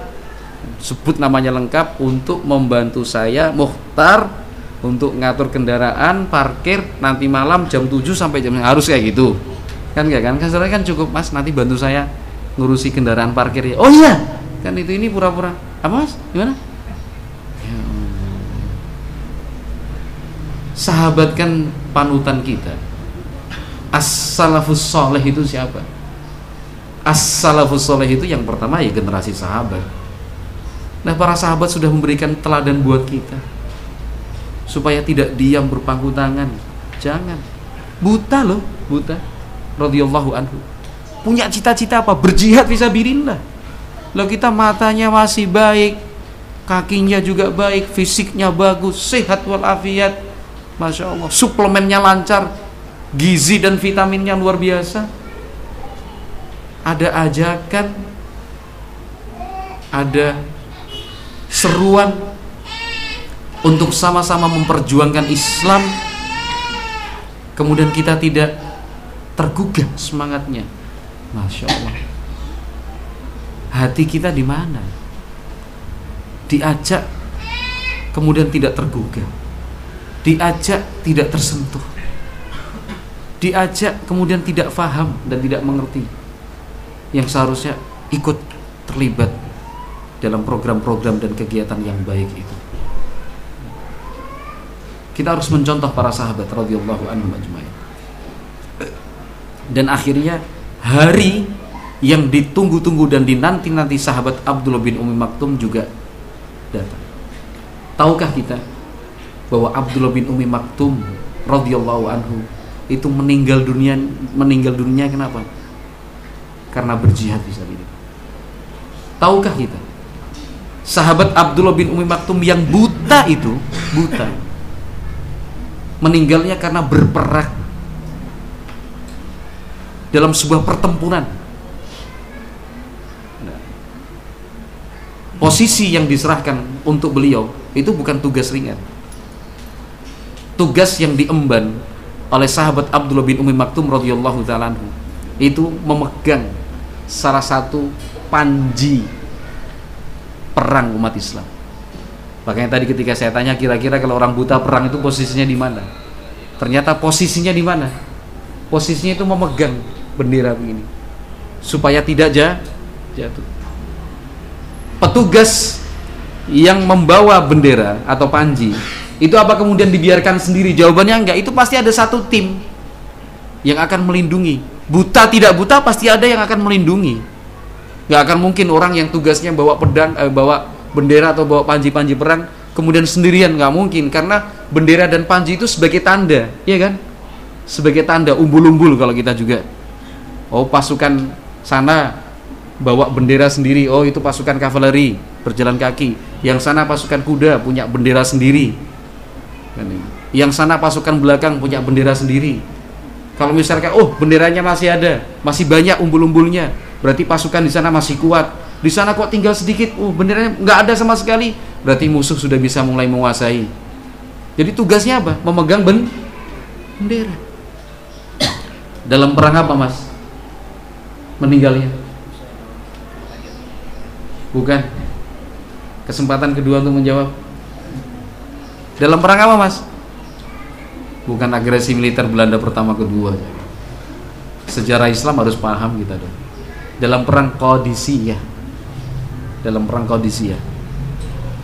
sebut namanya lengkap untuk membantu saya Mukhtar untuk ngatur kendaraan parkir nanti malam jam 7 sampai jam harus kayak gitu. Kan enggak kan? Kan kan cukup mas nanti bantu saya ngurusi kendaraan parkir ya. Oh iya kan itu ini pura-pura. Apa mas? Gimana? Ya sahabat kan panutan kita. As-salafus soleh itu siapa? As-salafus soleh itu yang pertama ya generasi sahabat. Nah para sahabat sudah memberikan teladan buat kita Supaya tidak diam berpangku tangan. Jangan. Buta loh Buta. Radhiyallahu anhu. Punya cita-cita apa? Berjihad bisa birinlah Loh kita matanya masih baik. Kakinya juga baik. Fisiknya bagus. Sehat walafiat. Masya Allah. Suplemennya lancar. Gizi dan vitaminnya luar biasa. Ada ajakan. Ada seruan untuk sama-sama memperjuangkan Islam kemudian kita tidak tergugah semangatnya. Masya Allah. Hati kita di mana? Diajak kemudian tidak tergugah. Diajak tidak tersentuh. Diajak kemudian tidak faham dan tidak mengerti. Yang seharusnya ikut terlibat dalam program-program dan kegiatan yang baik itu. Kita harus mencontoh para sahabat radhiyallahu anhum ajmain. Dan akhirnya hari yang ditunggu-tunggu dan dinanti-nanti sahabat Abdullah bin Umi Maktum juga datang. Tahukah kita bahwa Abdullah bin Umi Maktum radhiyallahu anhu itu meninggal dunia meninggal dunia kenapa? Karena berjihad bisa Tahukah kita sahabat Abdullah bin Umi Maktum yang buta itu buta meninggalnya karena berperang. Dalam sebuah pertempuran. Nah, posisi yang diserahkan untuk beliau itu bukan tugas ringan. Tugas yang diemban oleh sahabat Abdullah bin Umi Maktum radhiyallahu taala itu memegang salah satu panji perang umat Islam. Makanya tadi ketika saya tanya kira-kira kalau orang buta perang itu posisinya di mana? Ternyata posisinya di mana? Posisinya itu memegang bendera begini supaya tidak jatuh. Petugas yang membawa bendera atau panji itu apa kemudian dibiarkan sendiri? Jawabannya enggak. Itu pasti ada satu tim yang akan melindungi. Buta tidak buta pasti ada yang akan melindungi nggak akan mungkin orang yang tugasnya bawa pedang eh, bawa bendera atau bawa panji-panji perang kemudian sendirian nggak mungkin karena bendera dan panji itu sebagai tanda ya kan? Sebagai tanda umbul-umbul kalau kita juga. Oh pasukan sana bawa bendera sendiri. Oh itu pasukan kavaleri berjalan kaki. Yang sana pasukan kuda punya bendera sendiri. Kan yang sana pasukan belakang punya bendera sendiri. Kalau misalkan oh benderanya masih ada masih banyak umbul-umbulnya berarti pasukan di sana masih kuat di sana kok tinggal sedikit uh benderanya nggak ada sama sekali berarti musuh sudah bisa mulai menguasai Jadi tugasnya apa? Memegang ben bendera. Dalam perang apa, Mas? Meninggalnya? Bukan. Kesempatan kedua untuk menjawab. Dalam perang apa, Mas? Bukan agresi militer Belanda pertama kedua. Sejarah Islam harus paham kita dong. Dalam perang Qadisiyah. Dalam perang Qadisiyah.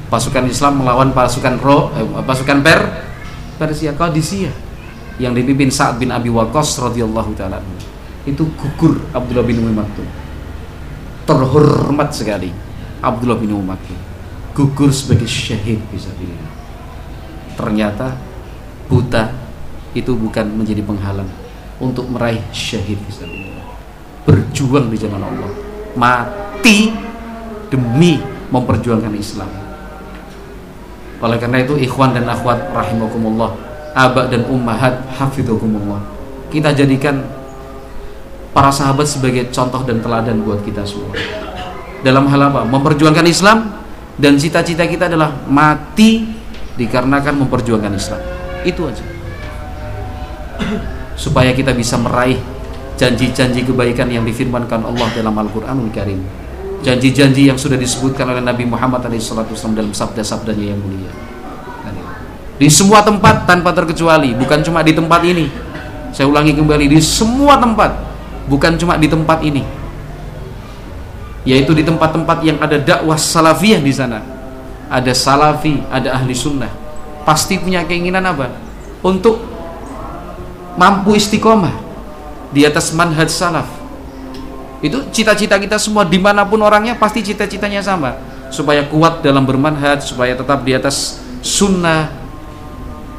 Pasukan Islam melawan pasukan Ro, eh, pasukan Per Persia Qadisiyah yang dipimpin Sa'ad bin Abi Waqqas radhiyallahu taala itu gugur Abdullah bin Umi Maktum terhormat sekali Abdullah bin Maktum gugur sebagai syahid bisa bilang ternyata buta itu bukan menjadi penghalang untuk meraih syahid bisa bilang berjuang di jalan Allah. Mati demi memperjuangkan Islam oleh karena itu ikhwan dan akhwat rahimakumullah, abak dan ummahat hafidhukumullah. Kita jadikan para sahabat sebagai contoh dan teladan buat kita semua. Dalam hal apa? Memperjuangkan Islam dan cita-cita kita adalah mati dikarenakan memperjuangkan Islam. Itu aja. Supaya kita bisa meraih janji-janji kebaikan yang difirmankan Allah dalam Al-Qur'anul Karim janji-janji yang sudah disebutkan oleh Nabi Muhammad SAW dalam sabda-sabdanya yang mulia. Di semua tempat tanpa terkecuali bukan cuma di tempat ini. Saya ulangi kembali di semua tempat bukan cuma di tempat ini. Yaitu di tempat-tempat yang ada dakwah salafiyah di sana. Ada salafi ada ahli sunnah. Pasti punya keinginan apa? Untuk mampu istiqomah di atas manhaj salaf itu cita-cita kita semua di mana pun orangnya pasti cita-citanya sama. Supaya kuat dalam bermanhaj supaya tetap di atas sunnah.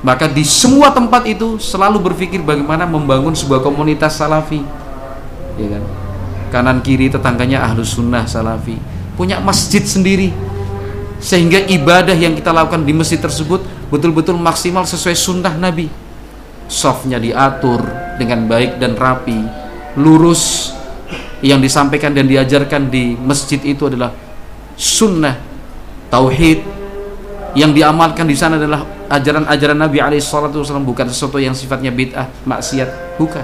Maka di semua tempat itu selalu berpikir bagaimana membangun sebuah komunitas salafi. Ya kan? Kanan kiri tetangganya ahlu sunnah salafi. Punya masjid sendiri. Sehingga ibadah yang kita lakukan di masjid tersebut betul-betul maksimal sesuai sunnah Nabi. Softnya diatur dengan baik dan rapi lurus yang disampaikan dan diajarkan di masjid itu adalah sunnah tauhid. Yang diamalkan di sana adalah ajaran-ajaran Nabi Alaihissalam bukan sesuatu yang sifatnya bid'ah maksiat bukan.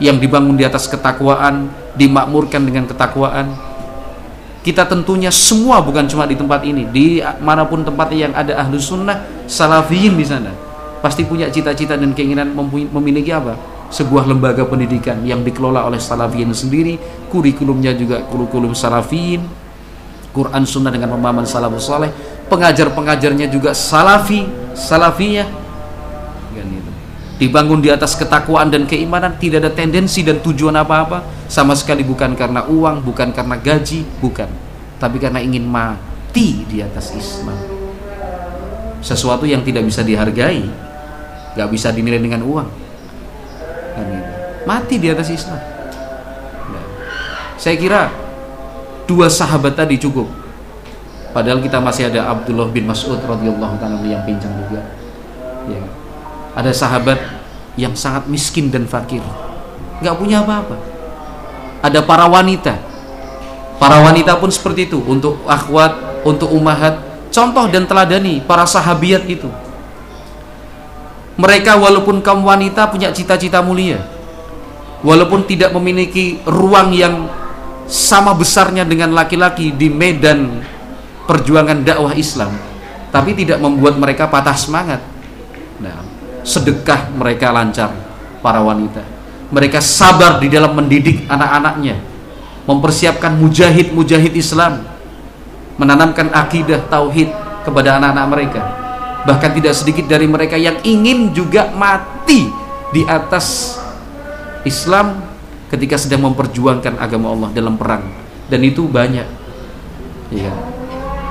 Yang dibangun di atas ketakwaan dimakmurkan dengan ketakwaan. Kita tentunya semua bukan cuma di tempat ini di mana pun tempat yang ada ahlu sunnah salafiyin di sana pasti punya cita-cita dan keinginan memiliki apa sebuah lembaga pendidikan yang dikelola oleh salafiyin sendiri kurikulumnya juga kurikulum salafiyin Quran Sunnah dengan pemahaman salafus saleh pengajar-pengajarnya juga salafi salafiyah kan gitu. dibangun di atas ketakwaan dan keimanan tidak ada tendensi dan tujuan apa-apa sama sekali bukan karena uang bukan karena gaji bukan tapi karena ingin mati di atas Islam sesuatu yang tidak bisa dihargai gak bisa dinilai dengan uang. Mati di atas Islam. Nah, saya kira dua sahabat tadi cukup. Padahal kita masih ada Abdullah bin Mas'ud radhiyallahu taala yang pincang juga. Ya. Ada sahabat yang sangat miskin dan fakir. Nggak punya apa-apa. Ada para wanita. Para wanita pun seperti itu. Untuk akhwat untuk umahat. Contoh dan teladani para sahabiat itu mereka walaupun kaum wanita punya cita-cita mulia walaupun tidak memiliki ruang yang sama besarnya dengan laki-laki di medan perjuangan dakwah Islam tapi tidak membuat mereka patah semangat. Nah, sedekah mereka lancar para wanita. Mereka sabar di dalam mendidik anak-anaknya mempersiapkan mujahid-mujahid Islam menanamkan akidah tauhid kepada anak-anak mereka bahkan tidak sedikit dari mereka yang ingin juga mati di atas Islam ketika sedang memperjuangkan agama Allah dalam perang. Dan itu banyak. Ya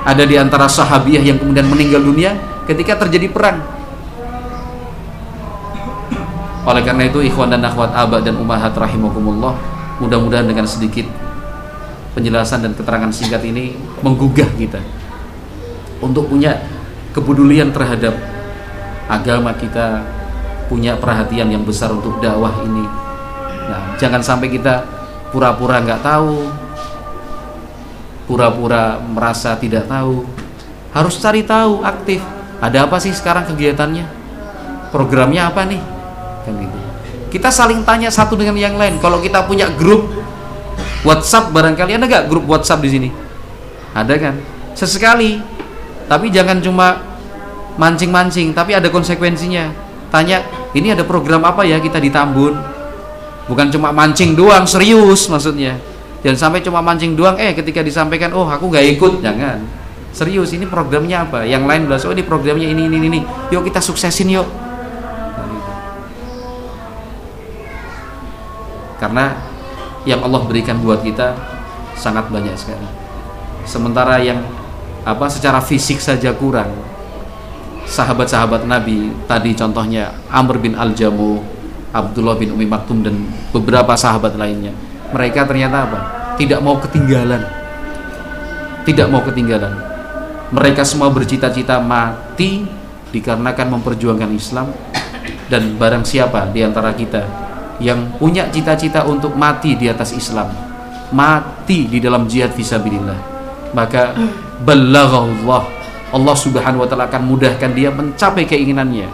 ada di antara sahabiah yang kemudian meninggal dunia ketika terjadi perang. Oleh karena itu ikhwan dan akhwat abad dan umahat rahimakumullah mudah-mudahan dengan sedikit penjelasan dan keterangan singkat ini menggugah kita untuk punya kepedulian terhadap agama kita punya perhatian yang besar untuk dakwah ini. Nah jangan sampai kita pura-pura nggak tahu pura-pura merasa tidak tahu. Harus cari tahu aktif. Ada apa sih sekarang kegiatannya? Programnya apa nih? Kan gitu. Kita saling tanya satu dengan yang lain. Kalau kita punya grup WhatsApp barangkali ada nggak grup WhatsApp di sini? Ada kan? Sesekali tapi jangan cuma mancing-mancing tapi ada konsekuensinya. Tanya ini ada program apa ya kita di Tambun? Bukan cuma mancing doang serius maksudnya. Jangan sampai cuma mancing doang eh ketika disampaikan oh aku nggak ikut. Jangan. Serius ini programnya apa? Yang lain bilang oh ini programnya ini ini ini. Yuk kita suksesin yuk. Karena yang Allah berikan buat kita sangat banyak sekali. Sementara yang apa secara fisik saja kurang. Sahabat-sahabat Nabi tadi contohnya Amr bin Al-Jamu Abdullah bin Umi Maktum dan beberapa sahabat lainnya. Mereka ternyata apa? Tidak mau ketinggalan. Tidak mau ketinggalan. Mereka semua bercita-cita mati dikarenakan memperjuangkan Islam. Dan barang siapa di antara kita yang punya cita-cita untuk mati di atas Islam mati di dalam jihad fisabilillah maka balaghullah Allah Subhanahu wa taala akan mudahkan dia mencapai keinginannya.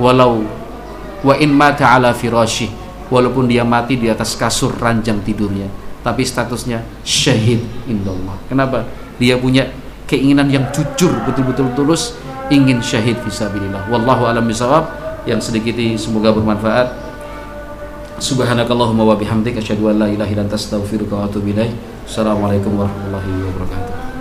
Walau wa in mata ala firashi walaupun dia mati di atas kasur ranjang tidurnya tapi statusnya syahid indallah. Kenapa? Dia punya keinginan yang jujur betul-betul tulus ingin syahid fisabilillah wallahu alam bisawab yang sedikit ini semoga bermanfaat. Subhanakallahumma wa bihamdika asyhadu an la ilaha illa anta astaghfiruka wa atubu ilaik assalamualaikum warahmatullahi wabarakatuh